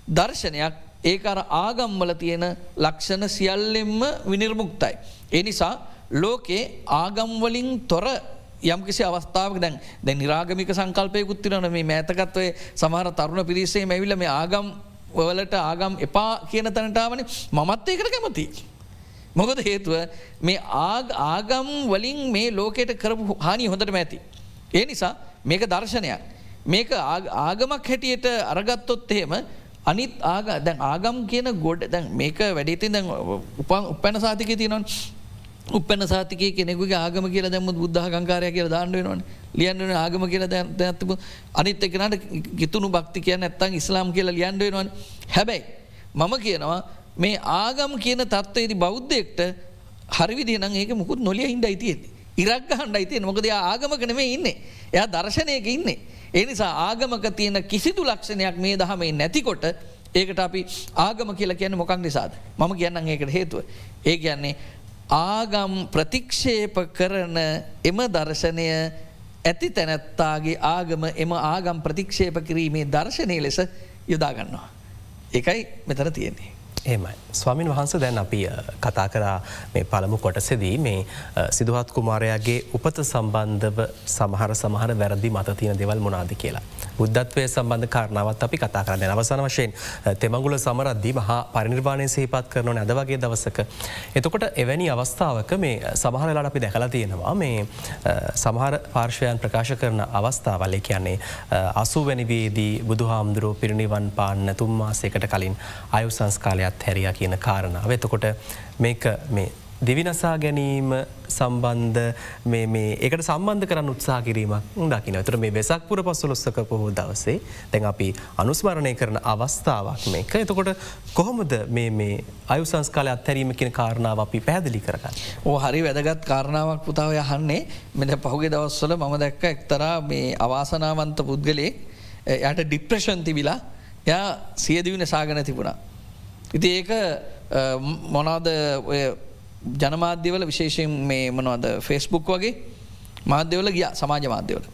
දර්ශනයක්. ඒකර ආගම්වල තියෙන ලක්ෂණ සියල්ලෙම්ම විනිර්මුක්තයි. ඒ නිසා ලෝකේ ආගම්වලින් තොර යම්කිසි අවස්ථාවක් දැන් දැ නිරාගමික සංකල්පයකුත් තිරන මේ මෑතකත්වය සමහර තරුණ පිරිසේ මැවිල මේ ආගම් වලට ආගම් එපා කියන තැනටාවන මමත් ඒකට කැමති. මොකද හේතුව මේ ආගම් වලින් මේ ලෝකයට කරපු හානි හොඳට මැති. ඒ නිසා මේක දර්ශනයක්. මේක ආගමක් හැටියට අරගත්තොත් එහෙම අනිත් ආග දැන් ආගම් කියන ගොඩ දැන් මේක වැඩිතින් දැන් උපන් උපැන සාතික තියනොන් උපන සාතික කෙනෙකුගේ ආගම කියල දැම බුද්ධ ගංකාරය කියල දාන්නවෙනවන ලියන්වන ආගම කියල දැඇත්තිබ අනිත් එකනට ගිතුුණු භක්ති කියන්න ඇත්තන් ඉස්ලාම් කියල ලියන්ඩුවෙනවන හැබැයි මම කියනවා මේ ආගම් කියන තත්වයේදි බෞද්ධයෙක්ට හරිවිදිනම් ඒක මුකුත් නොලිය හින්ඩ අයිතියෙන්නේ ඉරක් හන්ඩ අයිතියෙන් මොකද ආගම කනමේ ඉන්න එයා දර්ශනයක ඉන්නේ. ඒ නිසා ආගමක තියෙන කිසිදු ලක්ෂණයක් මේ දහමේ නැතිකොට ඒකට අපි ආගම කියලා කියන මොකක් නිසාද. මම කියන්නම් ඒකට හේතුව. ඒ කියන්නේ ආගම් ප්‍රතික්ෂේප කරන එම දර්ශනය ඇති තැනැත්තාගේ ආගම එම ආගම් ප්‍රතික්ෂේප කිරීමේ දර්ශනය ලෙස යොදාගන්නවා. එකයි මෙතර තියෙන්නේ. ඒමයි. ස්වාමින් වහන්ස දැන් අපි කතා කරා මේ පළමු කොටසෙදී මේ සිදුහත් කුමාරයාගේ උපත සම්බන්ධව සමහර සමහර වැරදි මත තියෙන දෙවල් මොනාද කියලා. බුද්ධත්වය සම්බන්ධ කාරණාවත් අපි කතා කරන්න අවසන වශයෙන් තෙමගුල සමරද්දී මහා පරිනිර්වාණය සහිපත් කරනවන අද වගේ දවසක. එතකොට එවැනි අවස්ථාවක මේ සමහරලාට අපි දැකලා තියෙනවා මේ සමහර පාර්ශවයන් ප්‍රකාශ කරන අවස්ථාවල්ල කියන්නේ අසුවැනිවේදී බුදුහාමුදුරුව පිරිනිවන් පාන්න තුම්මාසයකට කලින් අයු සංස්කාලයක් පැත් හැරයා කියන කාරණාව. එතකොට මේක මේ දෙවිනසා ගැනීම සම්බන්ධ ඒකට සම්බන්ධ කරන්න උත්සා කිරීමක් දකින තුර මේ වෙසක් පුර පස්සුලොස්සක පොහෝ දවසේ දැන් අපි අනුස්මරණය කරන අවස්ථාවක් මේක එතකොට කොහොමද මේ අයු සංස්කාල අත්හැරීම කියෙන කාරණාව අපි පැදිලි කරගන්න. ඕ හරි වැදගත් කාරණාවක් පුතාව යහන්නේ මෙද පහුගේ දවස්වල මම දැක්ක එක්තරා මේ අවාසනාවන්ත පුද්ගලේ යට ඩිප්‍රශන් තිබිලා ය සියදිවින සාගන තිබුණා. ඉති ඒක මොනාද ජනමාධ්‍යවල විශේෂයෙන් මේ මොනවද ෆෙස්බුක් වගේ මාධ්‍යවල ගිය සමාජ මාධ්‍යවල.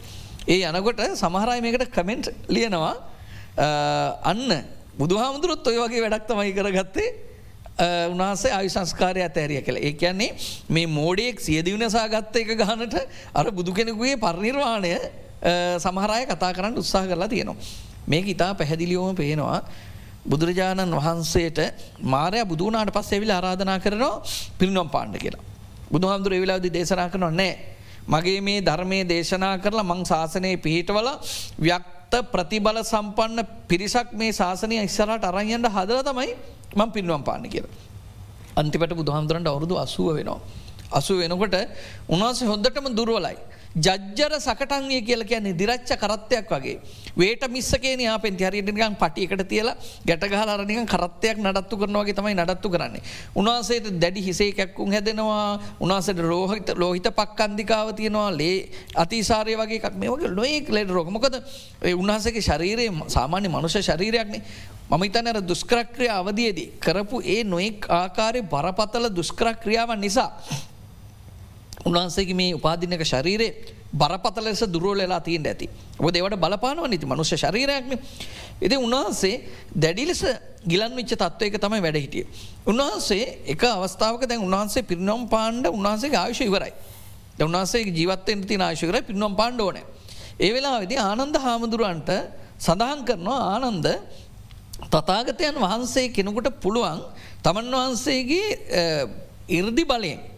ඒ යනකොට සමහරයි මේකට කමෙන්ට් ලියනවා අන්න බුදුහාමුදුරුත් ඔය වගේ වැඩක් තමයි කරගත්තේ උන්හන්සේ ආවිශංස්කාරය ඇතෑරිය කළ ඒ කියන්නේ මේ මෝඩියෙක් සියදිවනසා ගත්ත එක ගානට අර බුදු කෙනෙකුගේ පරිනිර්වාණය සමහරය කතා කරන්න උත්සාහ කරලා තියෙනවා. මේක ඉතා පැහැදිලියෝම පේනවා බුදුරජාණන් වහන්සේට මාරය බුදුනාට පස් එවිල ආරාධනා කරනවා පිරිනම් පාණ්ඩ කියලා. බුදුහාමුදුර එවිලාදි දේශනා කරනවා නෑ. මගේ මේ ධර්මය දේශනා කරලා මං ශාසනය පිහිටවල ප්‍රතිබල සම්පන්න පිරිසක් මේ ශාසනය ඉස්සරට අරයන්ට හදර තමයි මං පින්නුවම් පාන්න කියල. අන්තිපට බුදුහාමුදුරන්ට අවුරුදු අසුව වෙනවා. අසු වෙනකොට උන්වහන්සේ හොද්දටම දුරුවලයි. ජජ්ජර සකටන්ගේ කියල කියන්නේ දිරච්ච කරත්තයක් වගේ. වේට මිස්සකේ යාපෙන් හරිටිකන් පටියකට තියලා ගැටගහලාරනික කරත්තයක් නඩත්තු කරනවාගේ තමයි නඩත්තු කරන්නේ. උන්වහන්සේට දැඩි හිසේ කැක්කුම් හැදෙනවා උන්වසට රෝහිත ලෝහිත පක්කන්දිකාව තියෙනවා ලේ අතිසාරය වගේ එකක් මේ වගේ නොයෙක් ලෙට රෝකමොකද උන්වහසගේ ශරීරයේ සාමාන්‍ය මනුෂ ශරීරයක්නේ මම ඉතනර දුස්ක්‍රක්‍රිය අවධියේදී කරපු ඒ නොෙක් ආකාරය බරපතල දුස්ක්‍රක්‍රියාවන් නිසා. උන්වහන්සේගේ මේ උපාදිනක ශරීරයේ බරපතල ලෙස දුරුවලලා තිීන් ඇති. ඔබ දෙවට බලපානව නති මනුෂ්‍ය ශරීරයක්න. එති උන්වහන්සේ දැඩි ලෙස ගිලන් විච්ච තත්වයක තමයි වැඩ හිටිය. උන්වහන්සේ එක අවස්ථාවක දැන් උන්වහන්සේ පිරිනම් පාණ්ඩ උන්වහන්සේ ආයුෂ ඉවරයි. උන්වහන්සේ ජීවත්තෙන් තින ආශකර පින්නම් පාණ්ඩෝන. ඒ වෙලා වෙදි ආනන්ද හාමුදුරුවන්ට සඳහන් කරනවා ආනන්ද තතාගතයන් වහන්සේ කෙනෙකුට පුළුවන් තමන් වහන්සේගේ ඉර්දි බලයෙන්.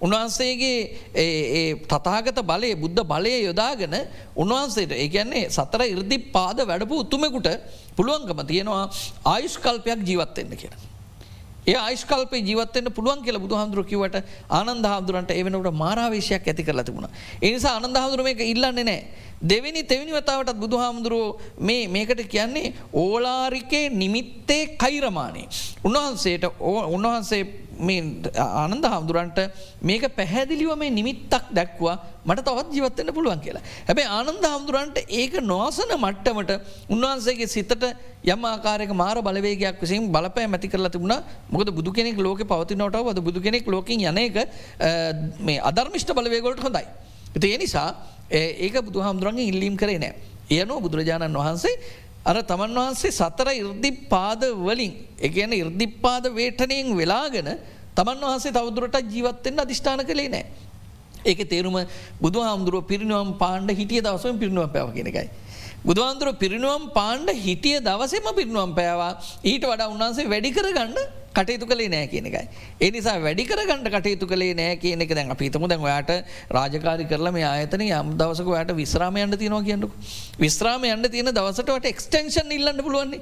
උන්වහන්සේගේ තතාගත බලය බුද්ධ බලය යොදාගෙන උන්වහන්සේට ඒගැන්නේ සතර ඉර්දි පාද වැඩපු උත්තුමෙකුට පුළුවන්කම තියෙනවා ආයුෂ්කල්පයක් ජීවත්වෙන්න කියෙන. ඒ ආයිස්කල්ප ජීවත්වන්න පුළුවන් කියල බුදු හාමුදුරුවකිවට ආනන්ද හාමුදුරන්ට එවනට මාරාවේශයක් ඇති කරලා තිබුණ. එනිසා ආනන්ද හාමුදුරුව එක ඉල්ලන්නේ නෑ. දෙවැනි තෙවනි වතාවටත් බුදු හාමුදුරුවෝ මේ මේකට කියන්නේ ඕලාරිකේ නිමිත්තේ කෛරමානය. උන්වහන්සේට උන්වහන්සේ ආනන්ද හාමුදුරන්ට මේක පැහැදිලිව මේ නිමිත්තක් දැක්වා මට තවත් ජීවත්වන්න පුළුවන් කියලා. හැබැ ආනන්ද හාමුදුරන්ට ඒක නොවසන මට්ටමට උන්වහන්සේගේ සිතට යම් ආකාරක මාර බලවේගයක් විසින් බලපෑ මැති කරලා තිබුණ මොකද බුදු කෙනෙක් ලෝක පවතිනොට වද බුදු කෙනෙක් ලෝකින් යනක මේ අධර්මිෂ්ට බලවේගොලට හොඳයි. ඒ නිසා ඒක බුදු හාමුදුරන්ගේ ඉල්ලීම් කරේ නෑ. යනෝ බුදුරජාණන් වහන්සේ අර තමන් වහන්සේ සතර ඉර්දි පාද වලින් එකන ඉර්දිපාද වේටනයෙන් වෙලාගෙන තමන් වහන්සේ තවදුරට ජීවත්තෙන් අධිෂ්ඨාන කළේ නෑ. ඒක තේරුම බුදු හාමුදුරුව පිරිනුවම් පාණ්ඩ හිටිය දවසම පිරිනුව පැව කෙනකයි. බුදුහන්දුර පිරිනුවම් පාණ්ඩ හිටිය දවසෙම පිරිනුවම් පෑවා ඊට වඩා උන්වන්සේ වැඩිකර ගන්න කටයුතු කළේ නෑ කියන එකයි. එනිසා වැඩිකර ගණඩ කටයුතු කළේ නෑ කියන එක දැන් අපිතම දැන් ඔයාට රාජකාරි කරලා මේ ආයතන යම් දවසක යට විශ්‍රාමයන්ට තියනවා කියන්නක. විශ්‍රාමයන්ට තියෙන දවසටට එක්ස්ටේෂන් ඉල්ලන්න පුළුවන්නේ.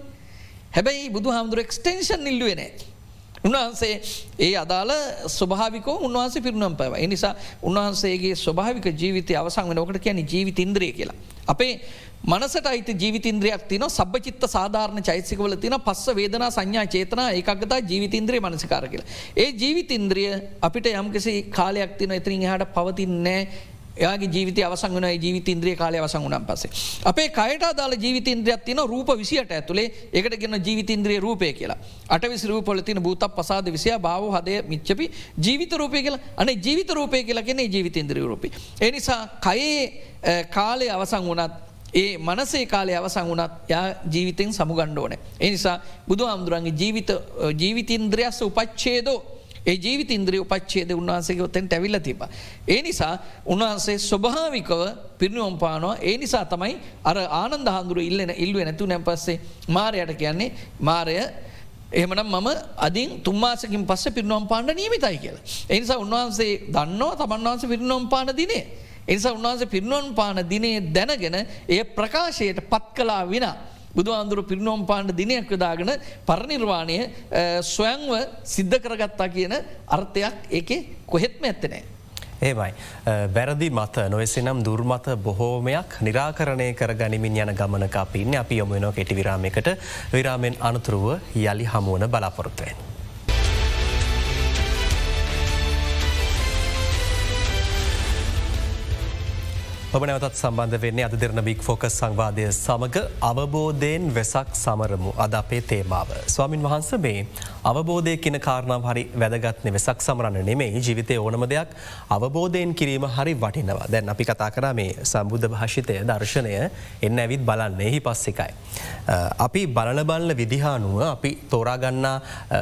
හැබැයි බුදු හාමුදුර එක්ස්ටේෂන් ඉල්ලුවනෑ. උන්වහන්සේ ඒ අදාළ ස්වභාවිකෝ උන්වහන්සේ පිරුණම් පැව. එනිසා උන්වහන්සේගේ ස්වභාවික ජීවිතය අවසං වෙන ඕකට කියන ජීවිතින්ද්‍රය කියලා. අපේ මනසට අයිත ජීවිතින්ද්‍රයක් තින සබ්චිත්ත සාධාරණ චෛසිකවල තින පස්ස වේදනා සංඥා චේතනා ඒකගතා ජීවිතින්ද්‍රය මනසිකාර කියලා. ඒ ජීවිතින්ද්‍රිය අපිට යම්කිසි කාලයක් තින එතරින් එහට පවතින්නේ එයාගේ ජීවිත අවසංගන ජීවිත ඉන්ද්‍රිය කාලය අවසංගුණන් පසේ. අපේ කයට දාල ජීවිතන්ද්‍රයක් තින රූප විසියට ඇතුළේ එකට ගෙන ජීවිතන්ද්‍රිය රූපය කියලා. අට විසි රූපොල තින භූත පසාද විසිය භාව හදය මිච්චපි ජීවිත රූපය කියලා අන ජීවිත රූපය කියලා කියෙන ජීවිතන්ද්‍රිය රූපි. එනිසා කයේ කාලය අවසං වනත් ඒ මනසේ කාලය අවසං වනත් යා ජීවිතෙන් සමුගණ්ඩෝන. එනිසා බුදු හාමුදුරන්ගේ ජීවිත ජීවිතින්ද්‍රියස්ස උපච්චේදෝ ඒ ජීවිත ඉන්ද්‍රිය උපච්චේද උන්වහන්සේගේ ඔත්තෙන් ඇවිල්ල තිබ. ඒ නිසා උන්වහන්සේ ස්වභාවිකව පිරිනුවම් පානවා ඒ නිසා තමයි අර ආනන්ද හාන්දුර ඉල්ලෙන ඉල්ලුව නැතු නැ පස්සේ මාරයට කියන්නේ මාරය එහමනම් මම අදින් තුම්මාසකින් පස්ස පිරිනුවම් පාණ්ඩ නීමිතයි කියලා. එනිසා උන්වහන්සේ දන්නවා තමන් වහන්සේ පිරිනුවම් පාන දිනේ. එනිසා උන්වහන්සේ පිරිනුවන් පාන දිනේ දැනගෙන ඒ ප්‍රකාශයට පත් කලා විනා. බුදු අන්දුර පිරිනොම් පාණ්ඩ දිනයක් යොදාගෙන පරනිර්වාණය ස්වයංව සිද්ධ කරගත්තා කියන අර්ථයක් ඒක කොහෙත්ම ඇත්තනෑ. ඒමයි. වැරදි මත නොවෙසිනම් දුර්මත බොහෝමයක් නිරාකරණය කර ගනිමින් යන ගමනක අපින්න අපි යොමනෝ කෙටි විරාමයකට විරාමෙන් අනතුරුව යළි හමුවන බලාපොරොත්තුවෙන්. ඔබ නැවතත් සම්බන්ධ වෙන්නේ අද දෙරන බික් ෆෝකස් සංවාදය සමඟ අවබෝධයෙන් වෙසක් සමරමු අද අපේ තේමාව. ස්වාමින් වහන්ස මේ අවබෝධය කියන කාරණාව හරි වැදගත්න වෙසක් සමරන්න නෙමේ ජීවිතය ඕනම දෙයක් අවබෝධයෙන් කිරීම හරි වටිනවා දැන් අපි කතා කර මේ සම්බුද්ධ භාෂිතය දර්ශනය එන්න ඇවිත් බලන්න එහි පස්සිකයි. අපි බලන බලන විදිහානුව අපි තෝරාගන්නා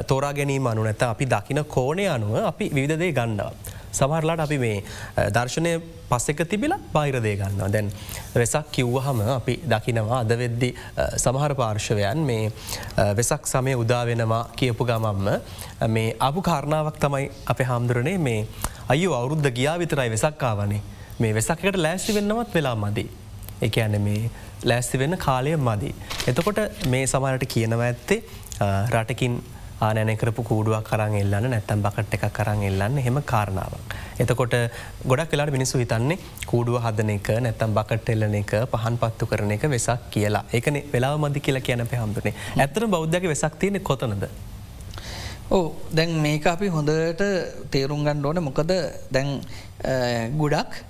තෝරා ගැනීම අනු නැත අපි දකින කෝණය අනුව අපි විවිධදේ ගන්නවා. සමහරලාට අපි මේ දර්ශනය පස්සෙක තිබිලා බයිරදේ ගන්නවා දැන් වෙසක් කිව්වහම අපි දකිනවා අද වෙද්දි සමහර පාර්ශවයන් මේ වෙසක් සමය උදාවෙනවා කියපු ගමම්ම මේ අපපු කාරණාවක් තමයි අප හාමුදුරනේ මේ අයු අවුරුද්ධ ගියා විතරයි වෙසක්කාවනේ මේ වෙසක්කට ලෑස්ති වෙන්නවත් වෙලා මදී. එක ඇන මේ ලෑස්ති වෙන්න කාලය මදී. එතකොට මේ සමරට කියනව ඇත්තේ රටකින් ආනෑන කරපු කූඩුවක් කරන්න එල්ලන්න නැත්තම් බකට එකක් කරන්න එල්ලන්න හෙම කාරණාවක්. එතකොට ගොඩක් වෙලාට මිනිසු හිතන්නේ කූඩුව හදන එක නැත්තම් බකට එල්ලන එක පහන් පත්තු කරන එක වෙසක් කියලා එකන වෙලා මදි කියලා කියන පැහම්දුනේ ඇතර බෞද්ධක වෙසක් තියෙන කොතනද. ඕ දැන් මේක අපි හොඳට තේරුම් ගණ්ඩ ඕන මොකද දැන් ගොඩක්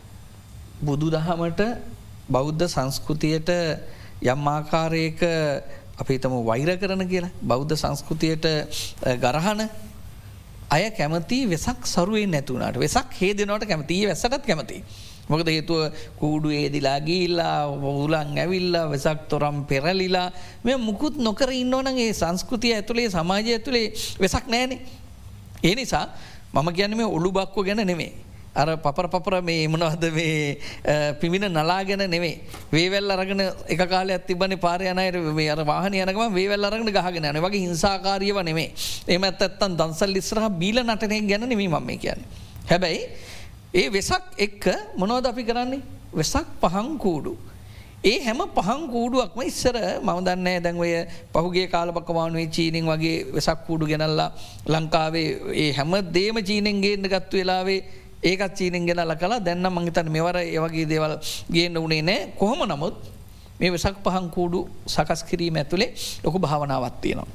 බුදු දහමට බෞද්ධ සංස්කෘතියට යම් ආකාරයක අපි තම වෛර කරන කියලා බෞද්ධ සංස්කෘතියට ගරහන අය කැමති වෙසක් සරුවෙන් නැතුනට වෙසක් හේදනවට කැමතිී වැසටත් කැමති. මොකද හේතුව කූඩු ඒදිලා ගීල්ලා වූලන් ඇවිල්ලා වෙසක් තොරම් පෙරලිලා මෙ මුකුත් නොකර ඉන්නවනගේ සංස්කෘතිය ඇතුළේ සමාජය ඇතුළේ වෙසක් නෑනේ. ඒ නිසා මම ගැනීම ඔළු බක්ව ගැන නෙමේ. අර පපර පපර මේ මොනවද මේ පිමිණ නලාගෙන නෙවේ වේවල් අරගෙන එක කාල ඇතිබන පාරයනයට මේ අර වාහන යනකම වේවල් අරගෙන ගහගෙන යන වගේ හිංසාකාරියව නෙමේ එම ඇත්තත්තන් දන්සල් ඉස්රහ බීල නටනය ගැන නෙමී මම කියන. හැබැයි ඒ වෙසක් එක්ක මොනවද අපි කරන්නේ? වෙසක් පහන් කූඩු. ඒ හැම පහන් කූඩුවක්ම ඉස්සර මම දන්න දැන්වය පහුගේ කාලපකවානුවේ චීනින් වගේ වෙසක් කූඩු ගෙනල්ලා ලංකාවේ ඒ හැම දේම චීනෙන්ගේන්න ගත්තු වෙලාවේ ඒකත් චීනෙන් ගෙනල කලා දැන්න මංහිතන් මෙවර ඒවගේ දේවල් ගේන්න වනේ නෑ කොහොම නමුත් මේ වෙසක් පහන් කූඩු සකස් කිරීම ඇතුළේ ලොකු භාවනාවත්තියනවා.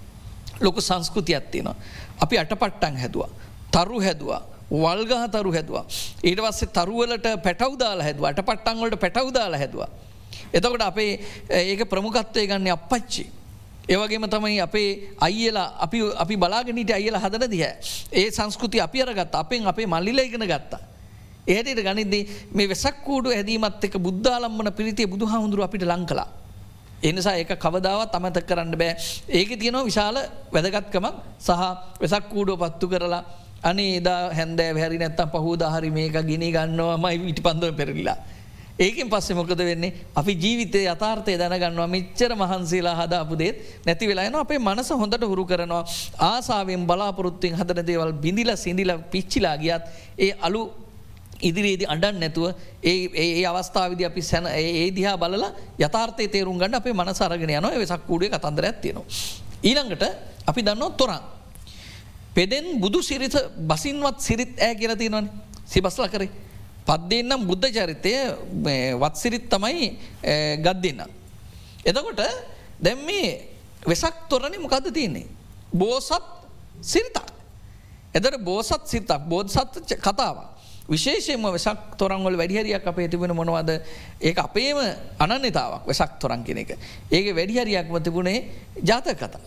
ලොකු සංස්කෘතියක් තියෙනවා. අපි අටපට්ටන් හැදවා. තරු හැදවා. වල්ගහතරු හැදවා. ඊට වස්සේ තරුවලට පැටවදාලා හැදව අට පට්ටන්වලට පැටවදාලා හැදවා. එතකොට අපේ ඒක ප්‍රමුකත්වය ගන්න අපච්චි. ඒවගේම තමයි අපේ අයිලා අපි අපි බලාගෙනට අයිල හදන දිහ. ඒ සංස්කෘති අපි අරගත් අපෙන් අපේ මල්ලිල ඉගෙන ගත්තා. ඒයට ගනිදේ මේ වෙසක්කූඩු ඇදීමත් එක බුද්ධාලම්මන පිරිතිය බුදු හාමුදුරුව අපිට ලං කලා. එනිසා ඒක කවදාවත් අමත කරන්න බෑ ඒක තියෙනවා විශාල වැදගත්කමක් සහ වෙසක්කූඩුව පත්තු කරලා අනේ දා හැන්දෑ හැරි නැත්තම් පහූදාහරි මේක ගිනි ගන්නවා මයි විටි පන්දුව පෙරල්ලා. ඒකෙන් පස්සෙ මොකද වෙන්නේ අපි ජීවිතය යථාර්ථය දැනගන්නවා මෙච්චර මහන්සේලා හදාපුදේත් නැති වෙලායන අපේ මනස හොඳට හුරු කරනවා ආසාාවෙන් බලාපොරොත්තුවෙන් හදන දේවල් බිඳිල සිදිල පිච්චිලා ගියත් ඒ අලු ඉදිරියේදි අඩන් නැතුව ඒ ඒ අවස්ථාවද අපි සැන ඒ දිහා බලලා යථාර්ථය තේරුම් ගන්න අපේ මනස අරගෙන යන වෙසක් කූඩේ කතන්දර ඇත්තියෙනවා. ඊළඟට අපි දන්නවා තොරන්. පෙදෙන් බුදු සිරිත බසින්වත් සිරිත් ඇ කියලතිනවන සිබස්ල කරේ. පද්දෙන්නම් බුද්ධ චරිතය වත්සිරිත් තමයි ගත් දෙන්න. එතකොට දැම් මේ වෙසක් තොරණ මොකද තියන්නේ. බෝසත් සිරිතක්. එදට බෝසත් සිරිතක් බෝධසත් කතාව. විශේෂයම වෙසක් තොරන්වල වැඩිහරියක් අපේ තිබෙන මොනවද ඒ අපේම අනන්‍යතාවක් වෙසක් තොරන් කෙන එක. ඒක වැඩිහරියක්ම තිබුණේ ජාත කතා.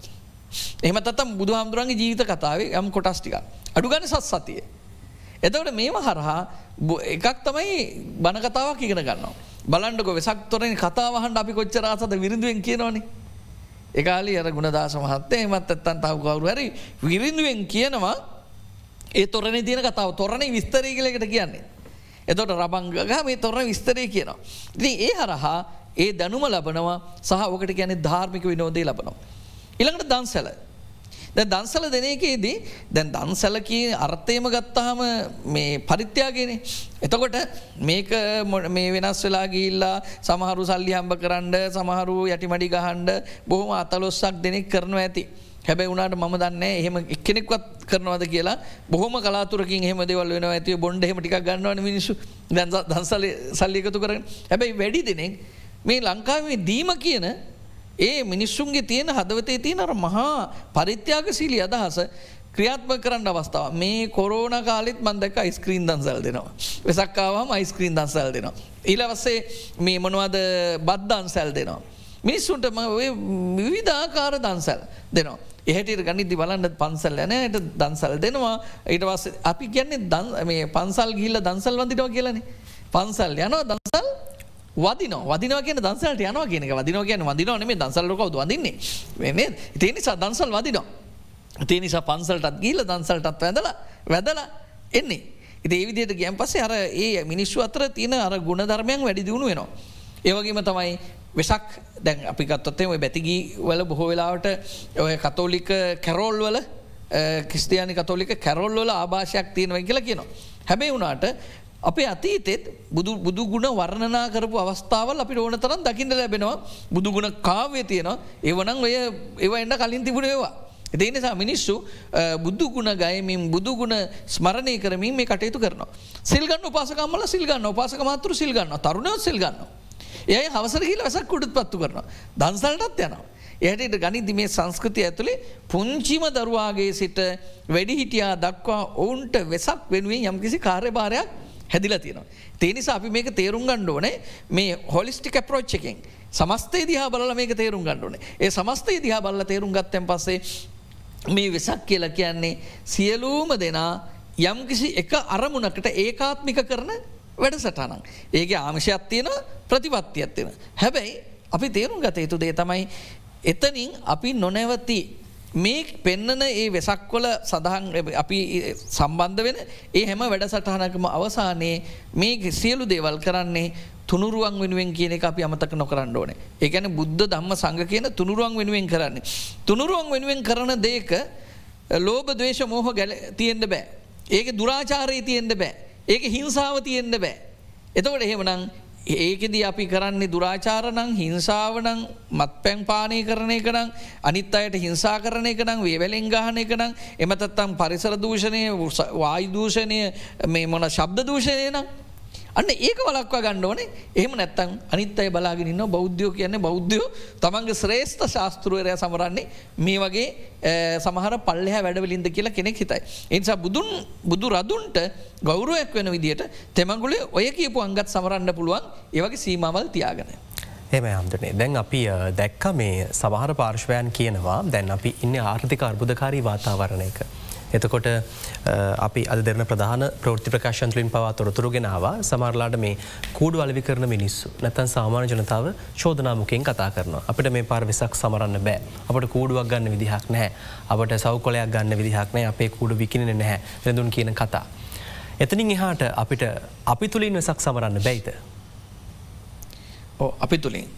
එහම තම් බුදු හාමුදුරන්ගේ ජීවිත කතාවේ යම් කොටස්ටික. අඩුගන සත් සතිය. එතවට මේම හරහා එකක් තමයි බනකතාවක් ඉගෙන ගන්නවා. බලන්ඩක වෙසක් තොරෙන් කතාවහන්ට අපි කොච්චරාසද විරිඳුවෙන් කියනවනේ. එකකාලි අර ගුණදාස මහත්තේ එමත් ඇත්තන් තව කවරු හරි විරිඳුවෙන් කියනවා ඒ තොරණ තියන කතාව තොරණ විස්තරී කලෙකට කියන්නේ. එතොට රබංගහ මේ තොරණ විස්තරය කියනවා. ඉතින් ඒ හරහා ඒ දැනුම ලබනවා සහ ඕකට ගැන ධාර්මික විනෝදය ලබනවා. ඉළඟට දන්සැල දැ දන්සල දෙනයකේදී දැන් දන්සැලකී අර්ථයම ගත්තාහම මේ පරිත්‍යයාගෙන එතකොට මේක මේ වෙනස් වෙලා ගිල්ලා සමහරු සල්ලි හම්බ කරන්න සමහරු යටිමඩි ගහන්ඩ බොහොම අතලොස්සක් දෙනෙක් කරනවා ඇති. හැබැ වුණට ම දන්න එහෙම එක්කෙනෙක්වත් කරනවද කියලා. බොහොම කලාතුරකින් හෙම දෙවල් වෙන ඇතිව බොන්ඩ හෙමටික් ගන්නවන මිනිසු දන්සල සල්ලිකතු කරන හැබැයි වැඩි දෙනෙක් මේ ලංකාවේ දීම කියන ඒ මිනිස්සුන්ගේ තියෙන හදවතේ තියෙන අර මහා පරිත්‍යාගශීලි අදහස ක්‍රියාත්ම කරන්න අවස්ථාව මේ කොරෝන කාලෙත් මන්දක යිස්ක්‍රීන් දන්සල් දෙනවා. වෙසක්කාවම යිස්ක්‍රීන් දන්සල් දෙනවා. ඊලවස්සේ මේ මොනවද බද්ධන් සැල් දෙනවා. මිනිස්සුන්ටම විවිධාකාර දන්සැල් දෙනවා. එහට ගනිදි බලන්න පන්සල් ඇනයට දන්සල් දෙනවා ඊට වස් අපි කියන්නේ පන්සල් ගිල්ල දන්සල් වඳිනවා කියලනේ. පන්සල් යනවා දන්සල් වදින වදින කියන දන්සලට යනවා කියනක වදින කියන වදින නේ දන්සල්ලකව වදින්නේ වෙන්නේ ඉතිේ නිසා දන්සල් වදිනවා. තිය නිසා පන්සල්ටත් ගීල දන්සල්ටත් වැදලා වැදලා එන්නේ. ඉති ඒවිදියට ගැම් පස්සේ අර ඒ මිනිස්සු අතර තියෙන අර ගුණ ධර්මයන් වැඩි දියුණු වෙනවා. ඒවගේම තමයි වෙසක් දැන් අපි ගත්තොත්තේ ඔය බැතිගී වල බොහෝ වෙලාවට ඔය කතෝලික කැරෝල් වල කිස්තියානි කතෝලික කැරොල්වල ආභාෂයක් තියෙනව කියලා කියනවා. හැබැයි වුණට අපේ අතීතෙත් බුදු ගුණ වර්ණනා කරපු අවස්ථාවල් අපි ඕන තරන් දකිට ලැබෙනවා බුදුගුණ කාවය තියෙනවා ඒවනං ඔය ඒව එන්න කලින් තිබුණ ඒවා. එති නිසා මිනිස්සු බුදුගුණ ගයමින් බුදුගුණ ස්මරණය කරමින් මේ කටයුතු කරනවා. සිල්ගන්න උපාසකම්මල සිල්ගන්න උපාසක මාතුර සිල්ගන්න තරුණයෝ සිල්ගන්න. ඒ හවසර කියල වැසක් කුඩත් පත්තු කරනවා. දන්සල්ටත් යනවා. එයට ගනිදි මේ සංස්කෘතිය ඇතුළේ පුංචිම දරුවාගේ සිට වැඩි හිටියා දක්වා ඔවුන්ට වෙසක් වෙනුවෙන් යම්කිසි කාර්යභාරයක් හැදිල තියෙනවා. තේනිසා අපි මේක තේරුම් ගණ්ඩෝනේ මේ හොලිස්ටික් අප්‍රෝච් එකෙන් සමස්තේ දිහා බලල මේක තේරුම් ගණ්ඩුවන ඒ සමස්තේ දිහා බල්ල තේරුම් ගත්තැන් පස්සේ මේ වෙසක් කියල කියන්නේ සියලූම දෙනා යම්කිසි එක අරමුණකට ඒකාත්මික කරන වැඩ සටනක්. ඒක ආමිෂයක් තියෙන ප්‍රතිපත්තියක් තියෙන. හැබැයි අපි තේරුම් ගත යුතු දේ තමයි එතනින් අපි නොනැවති මේ පෙන්නන ඒ වෙසක්වල සඳහන් අපි සම්බන්ධ වෙන ඒ හැම වැඩ සටහනකම අවසානයේ මේ සියලු දේවල් කරන්නේ තුනුරුවන් වෙනුවෙන් කියන එක අපි අමතක නොකරන්න ඕනේ ඒකැන බුද්ධ ධම්ම සංග කියන තුනුරුවන් වෙනුවෙන් කරන්නේ. තුනුරුවන් වෙනුවෙන් කරන දේක ලෝබ දවේශ මෝහ ගැල තියෙන්ට බෑ. ඒක දුරාචාරයේ තියෙන්ට බෑ. ඒක හිංසාව තියෙන්ට බෑ. එතකොට එහෙමනම් ඒකෙද අපි කරන්නේ දුරාචාරණං හිංසාවනං මත් පැන් පානය කරණය කරනම් අනිත් අයට හිංසා කරණය කරනම් වේවැලෙන් ගහනය කරනම් එමතත්තම් පරිසර දූෂණය වායිදූෂණය මේ මොන ශබ්ද දූෂණය නම් අන්න ඒක වලක්වා ගන්න ඕනේ එහම නැත්තන් අනිත් අයි බලාගෙනන්න බෞද්ධයෝ කියන්නේ බෞද්ධයෝ තමන්ගේ ශ්‍රේෂ්ඨ ශාස්තෘවරය සමරන්නේ මේ වගේ සමහර පල්ලහ වැඩවලින්ද කියලා කෙනෙක් හිතයි. එනිසා බුදුන් බුදු රදුන්ට ගෞරුවක් වෙන විදිට තෙමගුලේ ඔය කියපු අංගත් සමරන්න පුළුවන් ඒවගේ සීමවල් තියාගන. එම අම්දනේ දැන් අපි දැක්ක මේ සමහර පාර්ශ්වයන් කියනවා දැන් අපි ඉන්න ආර්ථික අර්බුදකාරී වාතාවරණයක. එතකොට අපි අද දෙරන ප්‍රධාන ප්‍රෘති ප්‍රකාශන්තුලින් පවා තොරතුරු ගෙනවා සමරලාට මේ කූඩු අලවි කරන මිනිස්සු නැතන් සාමාන ජනතාව චෝදනාමුකෙන් කතා කරන අපට මේ පාර වෙසක් සමරන්න බෑ. අපට කූඩුවක් ගන්න විදිහක් නෑ අපට සෞකොලයක් ගන්න විදිහක් නෑ අපේ කූඩු විකින නැහැ. රඳුන් කියන කතා. එතනින් එහාට අපිට අපි තුළින් වෙසක් සමරන්න බැයිත. අපි තුළින්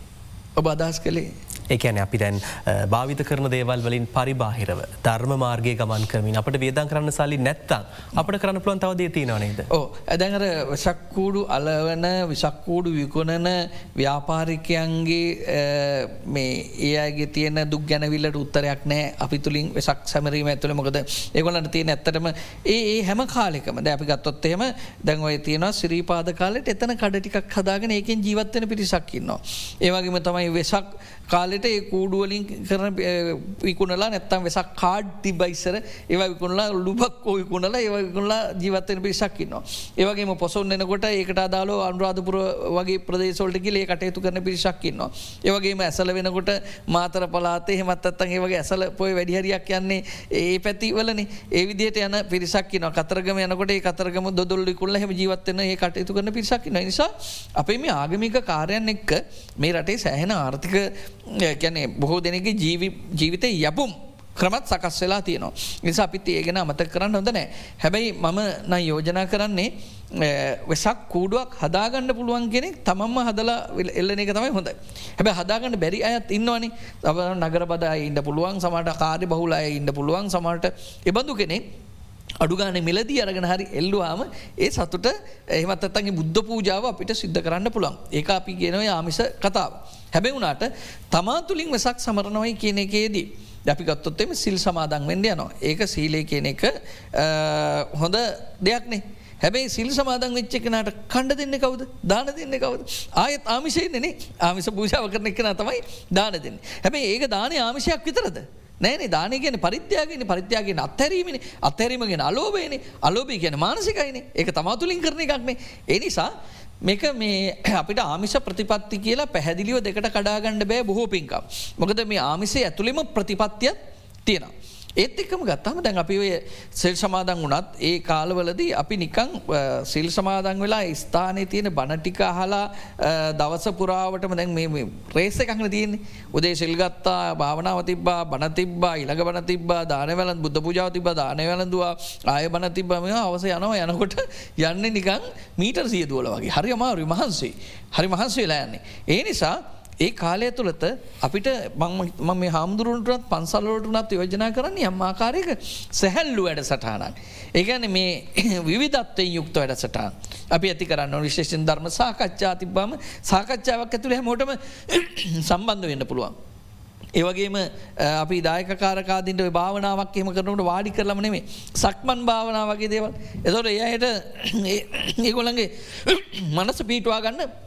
ඔබ අදහස් කළේ? ඒකැන අපි දැන් භාවිත කරන දේවල් වලින් පරිබාහිරව ධර්ම මාර්ගය ගමන් කරමින් අපට වේදන් කරන්න සල්ලි නැත්තම් අපට කරන්න පුළන් තවදේ තියෙනවනේද. ඕ ඇදැඟර වශක්කූඩු අලවන විශක්කූඩු විකුණන ව්‍යාපාරිකයන්ගේ මේ ඒගේ තියන දුක් ගැනවිල්ලට උත්තරයක් නෑ අපි තුළින් වෙසක් සැමරීම ඇතුළ මොකද ඒගොලට තියෙන ඇත්තටම ඒ ඒ හැම කාලෙකම ද අපි ගත්තොත් එහෙම දැන්වය තියෙනවා සිරීපාද කාලෙට එතන කඩටිකක් හදාගෙන ඒකෙන් ජීවත්වන පිරිසක්කින්නවා. ඒවගේම තමයි වෙසක් කාලෙට ඒ කූඩුවලින් කරන විකුණලා නැත්තම් වෙසක් කාඩ් තිබයිස්සර ඒව විකුණලා ලුබක් ෝවිකුණලා ඒවකුණලා ජීවත්තන පිරිසක්කින්නවා. ඒවගේම පොසොන් එනකොට ඒකට අදාලෝ අනුරාධපුර වගේ ප්‍රදේශෝල්ට කිලේ කටයුතු කරන පිරිසක්කින්නවා. ඒවගේම ඇසල වෙනකොට මාතර පලාතේ හෙමත්තත්තන් ඒවගේ ඇසල පොයි වැඩිහරියක් යන්නේ ඒ පැතිවලන ඒ විදියට යන පිරිසක්කින කතරගම යනකොට ඒ කතරගම දොල්ලි කුල්ල හෙම ජීවත්වන ඒ කටයුතු කරන පිරිසක්කින නිසා අපේ මේ ආගමික කාරයන් එක්ක මේ රටේ සෑහෙන ආර්ථික ගැන බොහෝ දෙනෙක ජීවිතය යපුම් ක්‍රමත් සකස් වෙලා තියනවා. නිසා අපිත් ඒගෙන අමත කරන්න හොඳ නෑ. හැබැයි මම නම් යෝජනා කරන්නේ වෙසක් කූඩුවක් හදාගන්න පුළුවන් කෙනෙක් තමම්ම හදලා එල්ලන එක තමයි හොඳ. හැබ හදාගන්න බැරි අයත් ඉන්නවනි තව නගර බදයි ඉන්න පුළුවන් සමට කාරි බහුලාය ඉන්න පුළුවන් සමට එබඳු කෙනෙක් අඩුගාන මිලදී අරගෙන හරි එල්ලුවාම ඒ සතුට එහමත් අත්තගේ බුද්ධ පූජාව අපිට සිද්ධ කරන්න පුළන් ඒ අපි ගෙනව ආමිස කතාව. හැබැ වුණට තමා තුළින් වෙසක් සමරණවයි කියන එකේදී. අපි ගත්තොත්තෙම සිල් සමාදන් වෙන්ඩ යනවා ඒක සීලේ කියන එක හොඳ දෙයක්නේ. හැබැයි සිල් සමාදන් වෙච්ච කෙනට කණ්ඩ දෙන්න කවද දාන දෙන්න කවද ආයත් ආමිශයනෙනේ ආමිස භූෂාව කරන එකන තමයි දාන දෙන්න. හැබැයි ඒක දානය ආමිෂයක් විතරද. නෑනේ දානයගෙන පරිත්‍යයාගෙන පරිත්‍යයාගෙන අත්හැරීමනි අත්හැරීමගෙන අලෝබයන අලෝබී කියන මානසිකයින ඒක තමතුලින් කරන එකක්නේ. එනිසා මේක මේ [clears throat] අපිට ආමිෂ ප්‍රතිපත්ති කියලා පැහැදිලිව දෙකට කඩාගණ්ඩ බෑ බොහෝ පින්කම්. මොකද මේ ආමිසේ ඇතුළෙම ප්‍රතිපත්තියක් තියෙනවා. ඒත් එක්කම ගත්තම දැන් අපි ඔය සෙල් සමාදන් වනත් ඒ කාලවලදී අපි නිකං සිල් සමාදන් වෙලා ස්ථානය තියෙන බණටික අහලා දවස පුරාවටම දැන් මේ රේස එකක්න තියන්නේ. උදේ සිල්ගත්තා භාවනාව තිබා බණ තිබා ඉළඟ බණ තිබා දානවලන් බුද්ධ පුජාව තිබ දානවලඳවා ආය බණ තිබම අවස යනවා යනකොට යන්න නිකං මීට සියදුවල වගේ. හරි අමාරු මහන්සේ හරි මහන්සේ වෙලා යන්නේ. ඒ නිසා ඒ කාලය තුළත අපිට මම මේ හාමුදුරුවන්ටත් පන්සල්ලෝටනත් යෝජනා කරන්න යම්මාකාරයක සැහැල්ලු වැඩ සටහනක්. ඒගැන මේ [clears throat] විවිධත්වයෙන් යුක්ත වැඩ සටහන්. අපි ඇති කරන්න විශේෂෙන් ධර්ම සාකච්ඡා තිබ්බම සාකච්ඡාවක් ඇතුළ හැමෝටම [clears throat] සම්බන්ධ වෙන්න පුළුවන්. ඒවගේම අපි දායකාරකාදින්ට භාවනාවක් එම කරනට වාඩි කරලම නෙමේ සක්මන් භාවනා වගේ දේවල් එතොට එයට ඒගොලන්ගේ මනස පීටවා ගන්න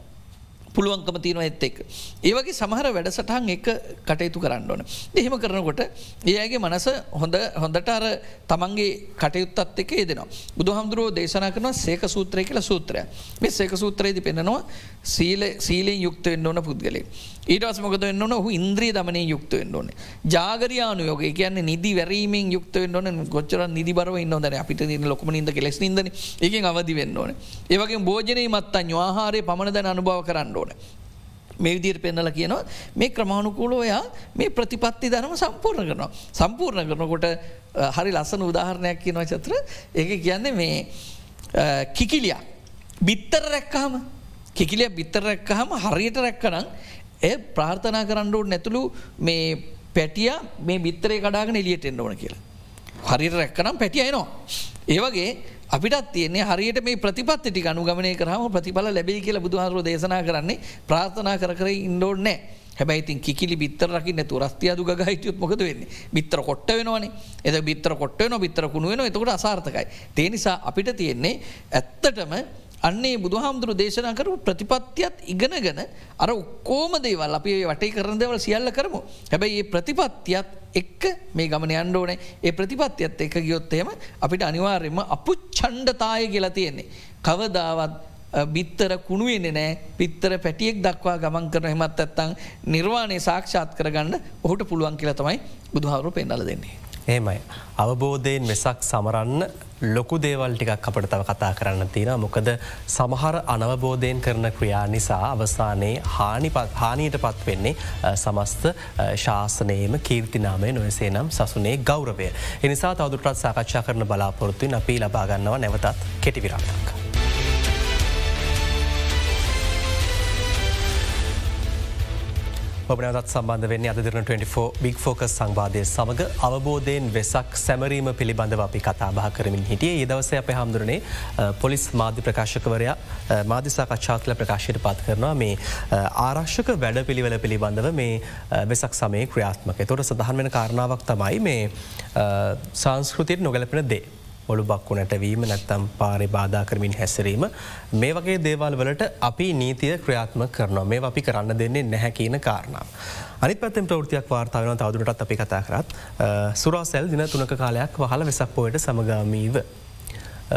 පුළුවන්කම තියෙන ඇත් එක්. ඒවගේ සමහර වැඩසටහන් එක කටයුතු කරන්න ඕන. එහෙම කරනකොට ඒගේ මනස හොඳ හොඳට අර තමන්ගේ කටයුත්තත් එක දෙනවා. බුදු හමුදුරුව දේශනා කරන සේක සූත්‍රය කියල සූත්‍රය මේ සේක සූත්‍රයේද පෙන්නවා සීල සීලෙන් යුක්ත වෙන්න ඕන පුද්ගලේ. ඊටවස් මොකද වෙන්න ඕන හු ඉන්ද්‍රී දමනය යුක්ත වෙන්න ඕන. ජාගරයානු යෝග කියන්න නිදි වැරීමෙන් යුක්ත වෙන්න ඕන ගොච්චර නිදි බරව ඉන්නවද අපිට දින ලොකම ඉද කෙලෙස් නිදන එක අවදි වෙන්න ඕන. ඒවගේ භෝජනය මත්තන් වාහාරය පමණද අනුභව කරන්න ඕන. මේ විදියට පෙන්නල කියනවා මේ ක්‍රමාණුකූලෝයා මේ ප්‍රතිපත්ති ධනම සම්පූර්ණ කරනවා. සම්පූර්ණ කරනකොට හරි ලස්සන උදාහරණයක් කියනවා චත්‍ර ඒක කියන්නේ මේ කිකිලියක්. බිත්තර රැක්කාම කිකිලිය බිත්තර රැක්කහම හරියට රැක්කනම් එය ප්‍රාර්ථනා කරන්නඩුවට නැතුළු මේ පැටිය මේ බිත්තරේ කඩාගෙන එලියට එන්න ඕන කියලා. හරියට රැක්කනම් පැටියයනවා. ඒවගේ අපිටත් තියන්නේ හරියට මේ ප්‍රතිපත්ති අනුගමනය කරම ප්‍රතිඵල ලැබේ කියලා බුදුහාරුව දේශනා කරන්නේ ප්‍රාර්ථනා කර කර ඉන්ඩෝඩනෑ හැබයිතින් කිලි බිත්තර රකින්න තුරස්තියදු ගහිටියුත් මොකද වෙන්නේ? බිත්තර කොට්ට වෙනවනේ. එද බිත්තර කොට්ටන බිත්තර කුණු වෙන එතකට අසාර්ථකයි. තේනිසා අපිට තියෙන්නේ ඇත්තටම අන්නේ බුදු හාමුදුරු දේශනා කරු ප්‍රතිපත්තියත් ඉගෙනගෙන අර ඔක්කෝම දේවල් අපි වටේ කරන දෙවල් සියල්ල කරමු. හැබැයි ඒ ප්‍රතිපත්තියත් එක්ක මේ ගමන අන්ඩ ඕනේ ඒ ප්‍රතිපත්තියත් එක ගියොත්තේම අපිට අනිවාර්යම අපපු චණ්ඩතාය කියලා තියෙන්නේ. කවදාවත් බිත්තර කුණුවෙන්නේ නෑ පිත්තර පැටියෙක් දක්වා ගමන් කරන හෙමත් ඇත්තං නිර්වාණය සාක්ෂාත් කරගන්න ඔහුට පුළුවන් කියලා තමයි බුදුහාරු පෙන්ඩල දෙන්නේ. ඒමයි. අවබෝධයෙන් වෙසක් සමරන්න ලොකු දේවල් ටිකක් අපට තව කතා කරන්න තියෙන මොකද සමහර අනවබෝධයෙන් කරන ක්‍රියා නිසා අවසානයේ හානීට පත් වෙන්නේ සමස්ත ශාසනයම කීර්තිනාමය නොයසේ නම් සසුනේ ගෞරවය. එනිසා තවදුරටත් සාකච්ඡා කරන බලාපොරොත්තුවෙන් අපි ලබාගන්නවා නැවතත් කෙටිවිරාටක්. ඔබනත් සම්බන්ධ වෙන්නේ අද දිරන 24 බික් ෆෝකස් සංවාදය සමඟ අවබෝධයෙන් වෙසක් සැමරීම පිළිබඳව අපි කතා බහ කරමින් හිටිය ඒ දවස අප හාමුදුරනේ පොලිස් මාධ්‍ය ප්‍රකාශකවරයා මාධ්‍යසාකච්ඡාකල ප්‍රකාශයට පත් කරනවා මේ ආරක්ෂක වැඩ පිළිවෙල පිළිබඳව මේ වෙසක් සමය ක්‍රියාත්මක තොට සඳහන් වෙන කාරණාවක් තමයි මේ සංස්කෘතියට නොගැලපෙන දේ. ඔළු බක්කු නැටවීම නැත්තම් පාරි බාධා කරමින් හැසරීම මේ වගේ දේවල් වලට අපි නීතිය ක්‍රියාත්ම කරනවා මේ අපි කරන්න දෙන්නේ නැහැ කියන කාරණාව. අනි පැත්තෙන් ප්‍රෘතියක් වාර්තාාවන තවදුරටත් අපි කතා කරත් සුරාසැල් දින තුනක කාලයක් වහල වෙසක් පෝයට සමගාමීව.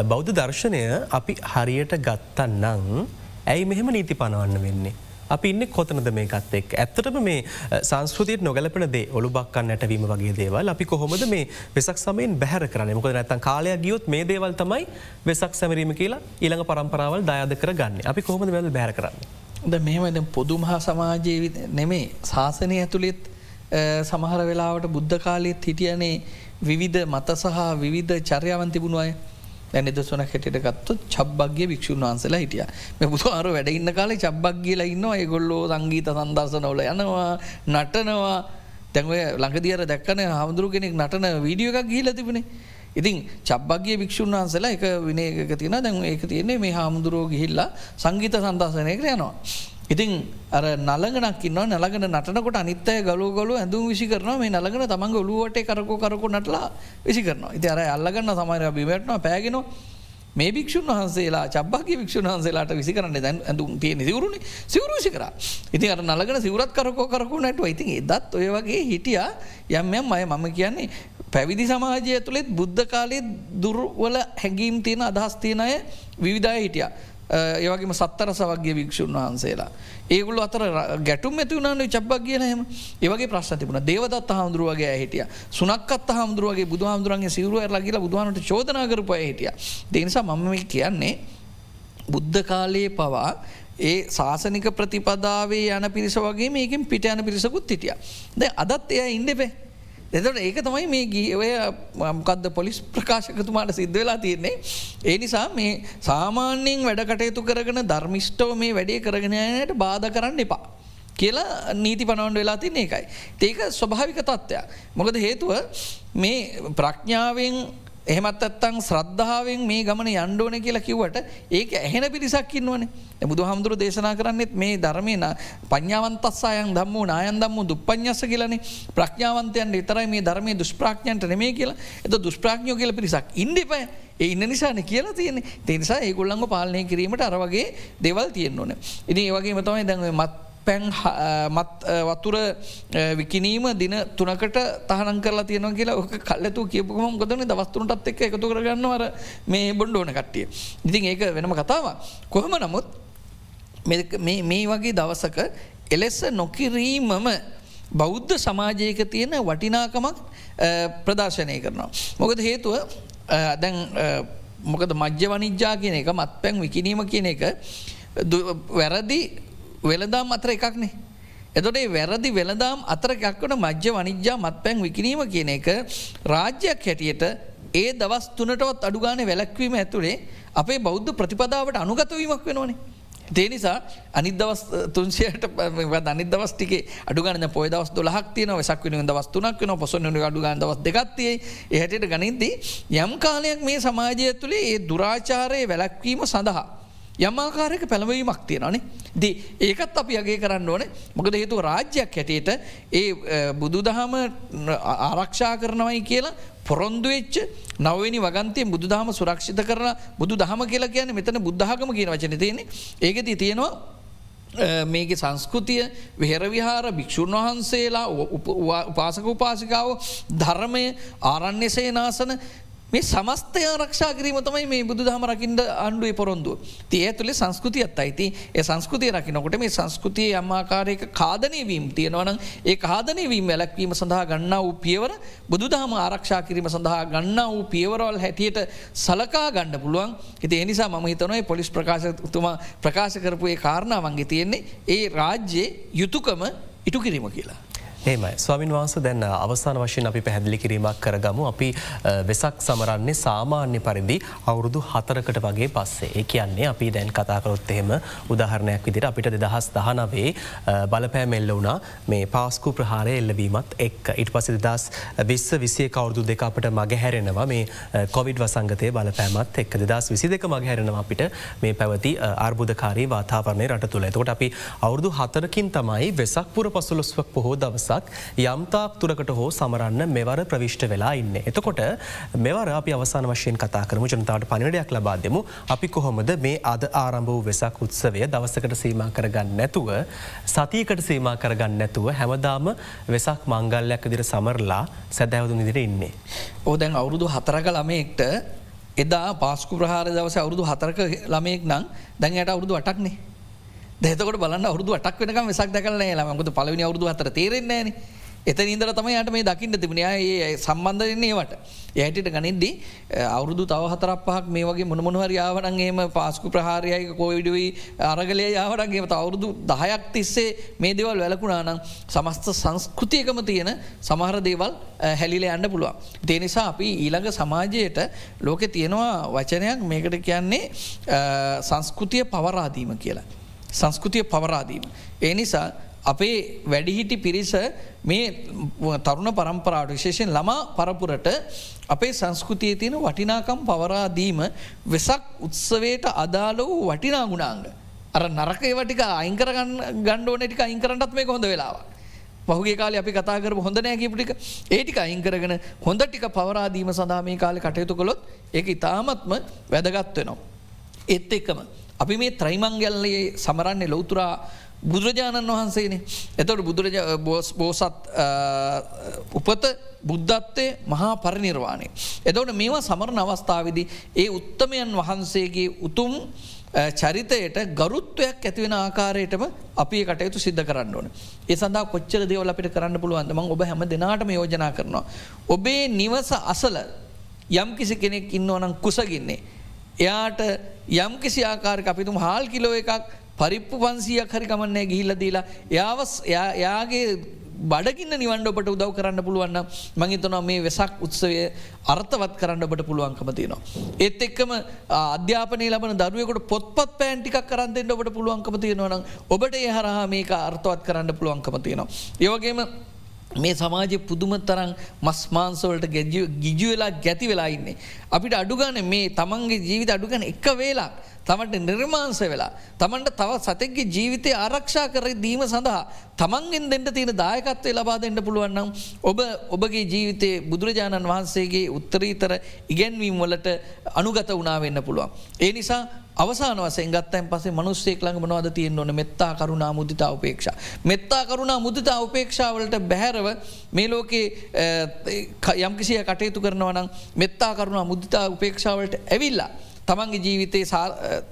බෞද්ධ දර්ශනය අපි හරියට ගත්තන්නම් ඇයි මෙහෙම නීති පනවන්න වෙන්නේ. අපි ඉන්න කොතනද මේකත් එක් ඇත්තටම මේ සංස්කෘතියට නොගලපන දේ ඔළු බක්කන් නැටවීම වගේ දේවල් අපි කොහොමද මේ වෙසක් සමයෙන් බැහර කරන මොක නැතන් කාලයක් ගියොත් මේ දේවල් තමයි වෙසක් සැමරීම කියලා ඊළඟ පරම්පරාවල් දායද කර ගන්න අපි කොහොමද වැද බැර කරන්න. ද මෙහෙමද පොදු මහා සමාජයේ නෙමේ ශාසනය ඇතුළෙත් සමහර වෙලාවට බුද්ධ කාලෙත් හිටියනේ විවිධ මත සහ විවිධ චර්යාවන් තිබුණු අය. දැනිදසන හැටියට ගත්තු චබ්බක්ගේ වික්ෂූන් වහන්සලා හිටිය. මේ බුදුහාර වැඩඉන්න කාලේ චබ්බක් කියලා ඉන්නවා. ඒගොල්ලෝ සංගීත සන්දර්ශනවල යනවා නටනවා. තැන්ව ළඟදියර දැක්කන හමුදුරු කෙනෙක් නටන වීඩියෝ එකක් ගීල තිබුණේ. ඉතින් චබ්බක්ගේ වික්ෂූන් වහන්සලා එක විනයක තියෙන දැන් ඒක තියන්නේ මේ හාමුදුරුවෝ ගිහිල්ලා සංගීත සන්දර්ශනයකට යනවා. ඉතින් අර නළඟනක් න්න නලගෙන නටනකොට අනිත්තය ගලු ගොලු ඇඳුම් විසි කරන මේ නලගෙන තමන්ග ඔලුවට කරකෝ කරකු නටලා විසි කරන ඉති අර අල්ලගන්න සමර බිමටන පෑගෙන මේ භික්ෂන් වහන්සේලා චබ්බාගේ භික්ෂන් වහන්සේලාට විසි කරන්න. දැන් ඇඳුම් තිය සිවරුණ සිවරු විසි කර. ඉති අර නලගෙන සිවරත් කරකෝ කරකු නැටුව. ඉතින් එදත් ඔය වගේ හිටිය. යම් යම් අය මම කියන්නේ පැවිදි සමාජය තුළෙත් බුද්ධ කාලයේ දුර්වල හැඟීම් තියෙන අදහස් තියෙන අය විවිධය හිටිය. ඒවගේම සත්තරස වගේ වික්ෂූන් වහන්සේලා. ඒගුල අතර ගැටුම් ඇතිවුණන චබ්බක් කියන හෙම ඒවගේ ප්‍රශ්න තිබුණ දේවදත් හාමුදුරුවගේ හිටිය සුනක්කත් හාමුදුරුවගේ බුදු හාමුදුරන්ගේ සිවරුව ලගලා බුදුවනට චෝදනාකරපය හිටිය. දෙනිසා මම කියන්නේ බුද්ධ කාලයේ පවා ඒ ශාසනික ප්‍රතිපදාවේ යන පිරිස වගේ මේකින් පිට යන පිරිසකුත් හිටිය. ද අදත් එය ඉන්ඩපේ එතට ඒක තමයි මේ ගීඔය මකද පොලිස් ප්‍රකාශකතුමාට සිද්ධ වෙලා තියන්නේ. ඒ නිසා මේ සාමාන්‍යයෙන් වැඩ කටයුතු කරගෙන ධර්මිෂ්ටව මේ වැඩේ කරගෙනයට බාධ කරන්න එපා. කියලා නීති පනවන්ඩ වෙලා තින් ඒකයි. ඒක ස්වභාවික තත්ත්වයක්. මොකද හේතුව මේ ප්‍රඥාවෙන් එහෙමත් ඇත්තං ශ්‍රද්ධාවෙන් මේ ගමන යන්ඩෝන කියලා කිව්වට ඒක ඇහෙන පිරිසක්කින් වන බුදු හමුදුර දේශනා කරන්නෙත් මේ ධර්මයන පඥාවන්තස්සායන් දම්මූ නායන් දම්මු දුප්පඥස කියලන. ප්‍රඥාවන්තයන් ඉතරයි මේ ධර්මය දුෂ්ප්‍රඥන්ට නෙමේ කියලා. එත දුෂ්ප්‍රඥෝ කියල පිරිසක් ඉන්ඩිපය ඉන්න නිසාන කියලා තියෙන තිනිසා ඒගොල්ලඟ පාලනය කිරීමට අරවගේ දෙවල් තියෙන්න්න ඕන. ඉනි ඒවගේ මතමයි දැන්ව මත් පැන් මත් වතුර විකිනීම දින තුනකට තහන කරලා තියන කියලා ඕක කල්ලතු කියපුම ගොදන දවස්තුනටත් එක් එකතු කරගන්නවර මේ බොන්්ඩෝන කට්ටිය. ඉතින් ඒක වෙනම කතාව. කොහොම නමුත් මේ වගේ දවසක එලෙස නොකිරීමම බෞද්ධ සමාජයක තියෙන වටිනාකමක් ප්‍රදර්ශනය කරනවා. මොකද හේතුව දැන් මොකද මජ්‍ය වනිජ්ජා කියන එක මත් පැන් විකිනීම කියන එක වැරදි වෙළදාම් අතර එකක්නේ. එතොටේ වැරදි වෙළදාම් අතර එකක්වන මජ්‍ය වනිජ්‍යා මත් පැන් විකිනීම කියන එක රාජ්‍යයක් හැටියට ඒ දවස් තුනටවත් අඩුගාන වැලැක්වීම ඇතුළේ අපේ බෞද්ධ ප්‍රතිපදාවට අනුගතවීමක් වෙනවනේ. දේනිසා අනි දවස් තුන්සියට අනි දවස්ටික අඩුගන පොය දවස් දොලහක් තියන වසක් වෙන දවස්තුනක් වන පොසොන අඩුගන් දවස් දෙගත්තියේ එහටට ගනින්දී යම් කාලයක් මේ සමාජය තුළේ ඒ දුරාචාරය වැලැක්වීම සඳහා. යමාකාරයක පැළවීමක් තියෙනනේ දී ඒකත් අපි අගේ කරන්න ඕන. මොකද හේතු රාජ්‍යයක් හැටියට ඒ බුදු දහම ආරක්ෂා කරනවයි කියලා පොරොන්දුවෙච්ච නවනි වගන්තය බුදු දහම සුරක්ෂිත කරලා බුදු දහම කියලා කියන මෙතන බුද්ධහම කියන වචන තියෙන ඒකති තියෙනවා මේක සංස්කෘතිය වෙහෙරවිහාර භික්‍ෂූන් වහන්සේලා උපාසක උපාසිකාව ධර්මය ආරණ්‍ය සේනාසන මේ සමස්තය ආරක්ෂා කිරීම තමයි මේ බුදු දහම රකිින්ට අන්ඩුවේ පොරොන්දුව. තිය ඇතුළේ සංස්කෘතියත් අයිති ඒ සංස්කෘතිය රකිනකොට මේ සංස්කෘතිය අම්මාකාරයක කාදනයවීම් තියෙනවනම් ඒ කාදනයවීම වැලැක්වීම සඳහා ගන්නා වූ පියවර බුදු දහම ආරක්ෂා කිරීම සඳහා ගන්නා වූ පියවරවල් හැටියට සලකා ගණ්ඩ පුළුවන් හිත එනිසා ම හිතනොයි පොලිස් ප්‍රකාශතුමා ප්‍රකාශ කරපු ඒ කාරණාවන්ගේ තියෙන්නේ ඒ රාජ්‍යයේ යුතුකම ඉටු කිරීම කියලා. ඒමයි ස්වාමින් වහන්ස දැන් අවසාන වශයෙන් අපි පැහැදිලි කිරීමක් කරගමු. අපි වෙසක් සමරන්නේ සාමාන්‍ය පරිදි අවුරුදු හතරකට වගේ පස්සේ. ඒ කියන්නේ අපි දැන් කතාකරොත් එහෙම උදාහරණයක් විදිට අපිට දෙදහස් දහනවේ බලපෑමෙල්ල වුණා. මේ පාස්කු ප්‍රහාරය එල්ලවීමත් එක් ඉට පසි දස් විස්ස විසිය කවුරුදු දෙක අපට මගහැරෙනවා. මේ කොවිඩ් වසංගතය බලපෑමත් එක් දෙදස් විසි දෙක මගහැරෙනවා අපිට මේ පැවති අර්බුධකාරී වාතාවරණය රට තුළ. එතකොට අපි අවුරුදු හතරකින් තමයි වෙසක් පුර පසුලොස්වක් පොහෝ දවස දවසක් යම්තාක් තුරකට හෝ සමරන්න මෙවර ප්‍රවිෂ්ට වෙලා ඉන්න. එතකොට මෙවර අපි අවසාන වශයෙන් කතා කරම ජනතාවට පනිඩයක් ලබා දෙමු අපි කොහොමද මේ අද ආරම්භ වූ වෙසක් උත්සවය දවසකට සීම කරගන්න නැතුව සතියකට සීම කරගන්න නැතුව හැමදාම වෙසක් මංගල්ලයක් දිර සමරලා සැදැවදු නිදිර ඉන්නේ. ඕදැන් අවුරුදු හතරක ළමයෙක්ට එදා පාස්කු ප්‍රහාර දවස අවුරුදු හතරක ළමයෙක් නං දැන්යට අවුරුදු අටක්නේ දෙතකට බලන්න අවුදු අටක් වෙනකම් වෙසක් දැකලන ළමකතු පලවනි අවුදු අතර තේරෙන්නේ එත ඉදර තමයි යට මේ දකින්න තිබුණයා ඒ සම්බන්ධයන්නේවට. යටට ගනිද්දී අවුරුදු තව හතරක් පහක් මේ වගේ මොනමොනහර යාවනගේම පාස්කු ප්‍රහාරයයි කෝවිඩුවයි අරගලය යාවනගේ අවුරුදු දහයක් තිස්සේ මේ දෙවල් වැලකුණානම් සමස්ත සංස්කෘතියකම තියෙන සමහර දේවල් හැලිල යන්න පුළුවන්. දේනිසා අපි ඊළඟ සමාජයට ලෝකෙ තියෙනවා වචනයක් මේකට කියන්නේ සංස්කෘතිය පවරාදීම කියලා. සංස්කෘතිය පවරාදීම. ඒ නිසා අපේ වැඩිහිටි පිරිස මේ තරුණ පරම්පරාට විශේෂෙන් ළමා පරපුරට අපේ සංස්කෘතිය තියෙන වටිනාකම් පවරාදීම වෙසක් උත්සවයට අදාළ වූ වටිනා ගුණාංග. අර නරකය වටික අයිංකර ගණ්ඩෝන ටික අයිංකරටත් මේ හොඳ වෙලාව. පහුගේ කාල අපි කතාකර හොඳ නෑකිපටික ඒටික අයිංකරගෙන හොඳ ටික පවරාදීම සඳහා මේ කාලෙ කටයුතු කොළොත් ඒ ඉතාමත්ම වැදගත්වනවා. එත් එක්කම. අපි මේ ත්‍රයිමංගල්ලයේ සමරන්නේ ලොවතුරා බුදුරජාණන් වහන්සේනේ එතොට බුදුරජ බෝසත් උපත බුද්ධත්තය මහා පරිනිර්වාණය. එතවට මේවා සමරණ අවස්ථාවදි ඒ උත්තමයන් වහන්සේගේ උතුම් චරිතයට ගරුත්වයක් ඇතිවෙන ආකාරයටම අපි කටයුතු සිද්ධ කරන්න ඕන. ඒ සඳහා කොච්චර දේවල අපිට කරන්න පුළුවන්ද මං ඔබ හැම දෙනාටම යෝජනා කරනවා. ඔබේ නිවස අසල යම් කිසි කෙනෙක් ඉන්නවනම් කුසගින්නේ. එයාට යම් කිසි ආකාරක අපිතුම හාල් කිලෝ එකක් පරිප්පු පන්සියක් හරි කමන්නේ ගිහිල්ල දීලා යාවස් යාගේ බඩගින්න නිවන්ඩ ඔබට උදව් කරන්න පුළුවන්න මහිතනවා මේ වෙසක් උත්සවය අර්ථවත් කරන්න ඔබට පුළුවන්කම තියෙනවා. ඒත් එක්කම අධ්‍යාපන ලබන දරුවකට පොත්පත් පෑන්ටික් කරන්තෙන්ට ඔබට පුළුවන්කම තියෙනවනම් ඔබට ඒ හරහා මේක අර්ථවත් කරන්න පුළුවන්කම තියෙනවා. ඒවගේම මේ සමාජය පුදුම තරන් මස් මාන්සවලට ගිජු වෙලා ගැති වෙලා ඉන්නේ. අපිට අඩුගන මේ තමන්ගේ ජීවිත අඩුගන එක වේලා තමට නිර්මාංස වෙලා. තමන්ට තව සතෙක්ගේ ජීවිතය ආරක්ෂා කර දීම සඳහා තමන්ගෙන් දෙට තියෙන දායකත්වය ලබා දෙන්නට පුළුවන්නම් ඔබ ඔබගේ ජීවිතයේ බුදුරජාණන් වහන්සේගේ උත්තරීතර ඉගැන්වීම් වලට අනුගත වනාවෙන්න පුළුවන්. ඒ නිසා අවසාන වසෙන් ගත්තයින් පසේ මනුස්සෙක් ළඟ මනවාද තියෙන් ඕන මෙත්තා කරුණා මුදිතා උපේක්ෂ. මෙත්තා කරුණා මුදිතා උපේක්ෂාවලට බැහැරව මේ ලෝකේ යම්කිසිය කටයුතු කරනවනම් මෙත්තා කරුණා මුදිතා උපේක්ෂාවලට ඇවිල්ලා. තමන්ගේ ජීවිතේ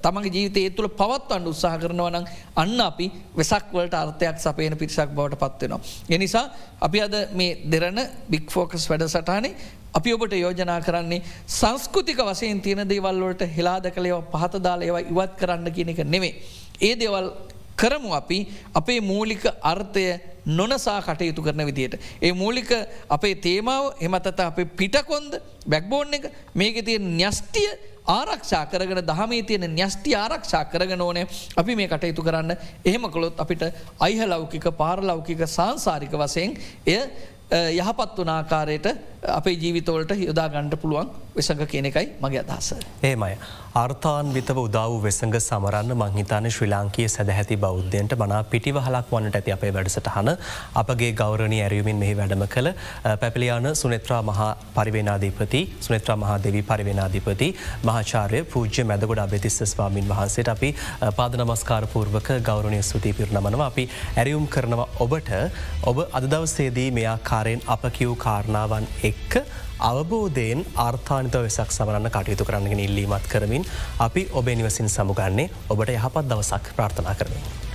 තමගේ ජීවිතය තුළ පවත්වන්න උත්සාහ කරනවනම් අන්න අපි වෙසක්වලට අර්ථයක් සපයන පිරිසක් බවට පත්වෙනවා. එනිසා අපි අද මේ දෙරන බික්‍ෆෝකස් වැඩ සටහනේ අපි ඔබට යෝජනා කරන්නේ සංස්කෘතික වසයෙන් තියෙන දේවල්වලට හෙලාද කළේව පහතදාල ඒවා ඉවත් කරන්න කියන එක නෙවේ. ඒ දේවල් කරමු අපි අපේ මූලික අර්ථය නොනසා කටයුතු කරන විදියට. ඒ මූලික අපේ තේමාව එමතත අපේ පිටකොන්ද බැක්බෝන් එක මේක තිය න්‍යස්ටිය ආරක්ෂා කරගෙන දහමේ තියෙන න්‍යස්ටි ආරක්ෂා කරගෙන ඕනේ අපි මේ කටයුතු කරන්න එහෙම කොළොත් අපිට අයිහලෞකික පාරලෞකික සංසාරික වසයෙන් එය යහපත් වන ආකාරයට අපේ ජීවිතවලට යොදා ගණ්ඩ පුළුවන්. වෙසඟ කියන එකයි මගේ අදහස. ඒමයි. අර්ථාන්විතව උදාව වෙසඟ සමරන්න මංහිතාන ශ්‍රී ලාංකයේ සැදැහැති බෞද්ධයන්ට මනා පිටිවහලක් වන්නට ඇති අපේ වැඩසටහන අපගේ ගෞරණී ඇරයුමින් මෙහි වැඩම කළ පැපලියාන සුනෙත්‍රා මහා පරිවෙනාධීපති සුනෙත්‍රා මහා දෙවී පරිවෙනාධිපති මහාචාරය පූජ්‍ය මැදගොඩ අබෙතිස්ස ස්වාමින් වහන්සේට අපි පාද නමස්කාරපූර්වක ගෞරණය ස්තුති පිරණමනවා අපි ඇරියුම් කරනවා ඔබට ඔබ අදදවසේදී මෙයාකාරයෙන් අප කිව් කාරණාවන් එක්ක අවබෝධයෙන් ආර්ථානිත වෙසක් සමරන්න කටයුතු කරන්නගෙන ඉල්ලීමත් කරමින් අපි ඔබේ නිවසින් සමුගන්නේ ඔබට යහපත් දවසක් ප්‍රාර්ථනා කරමින්.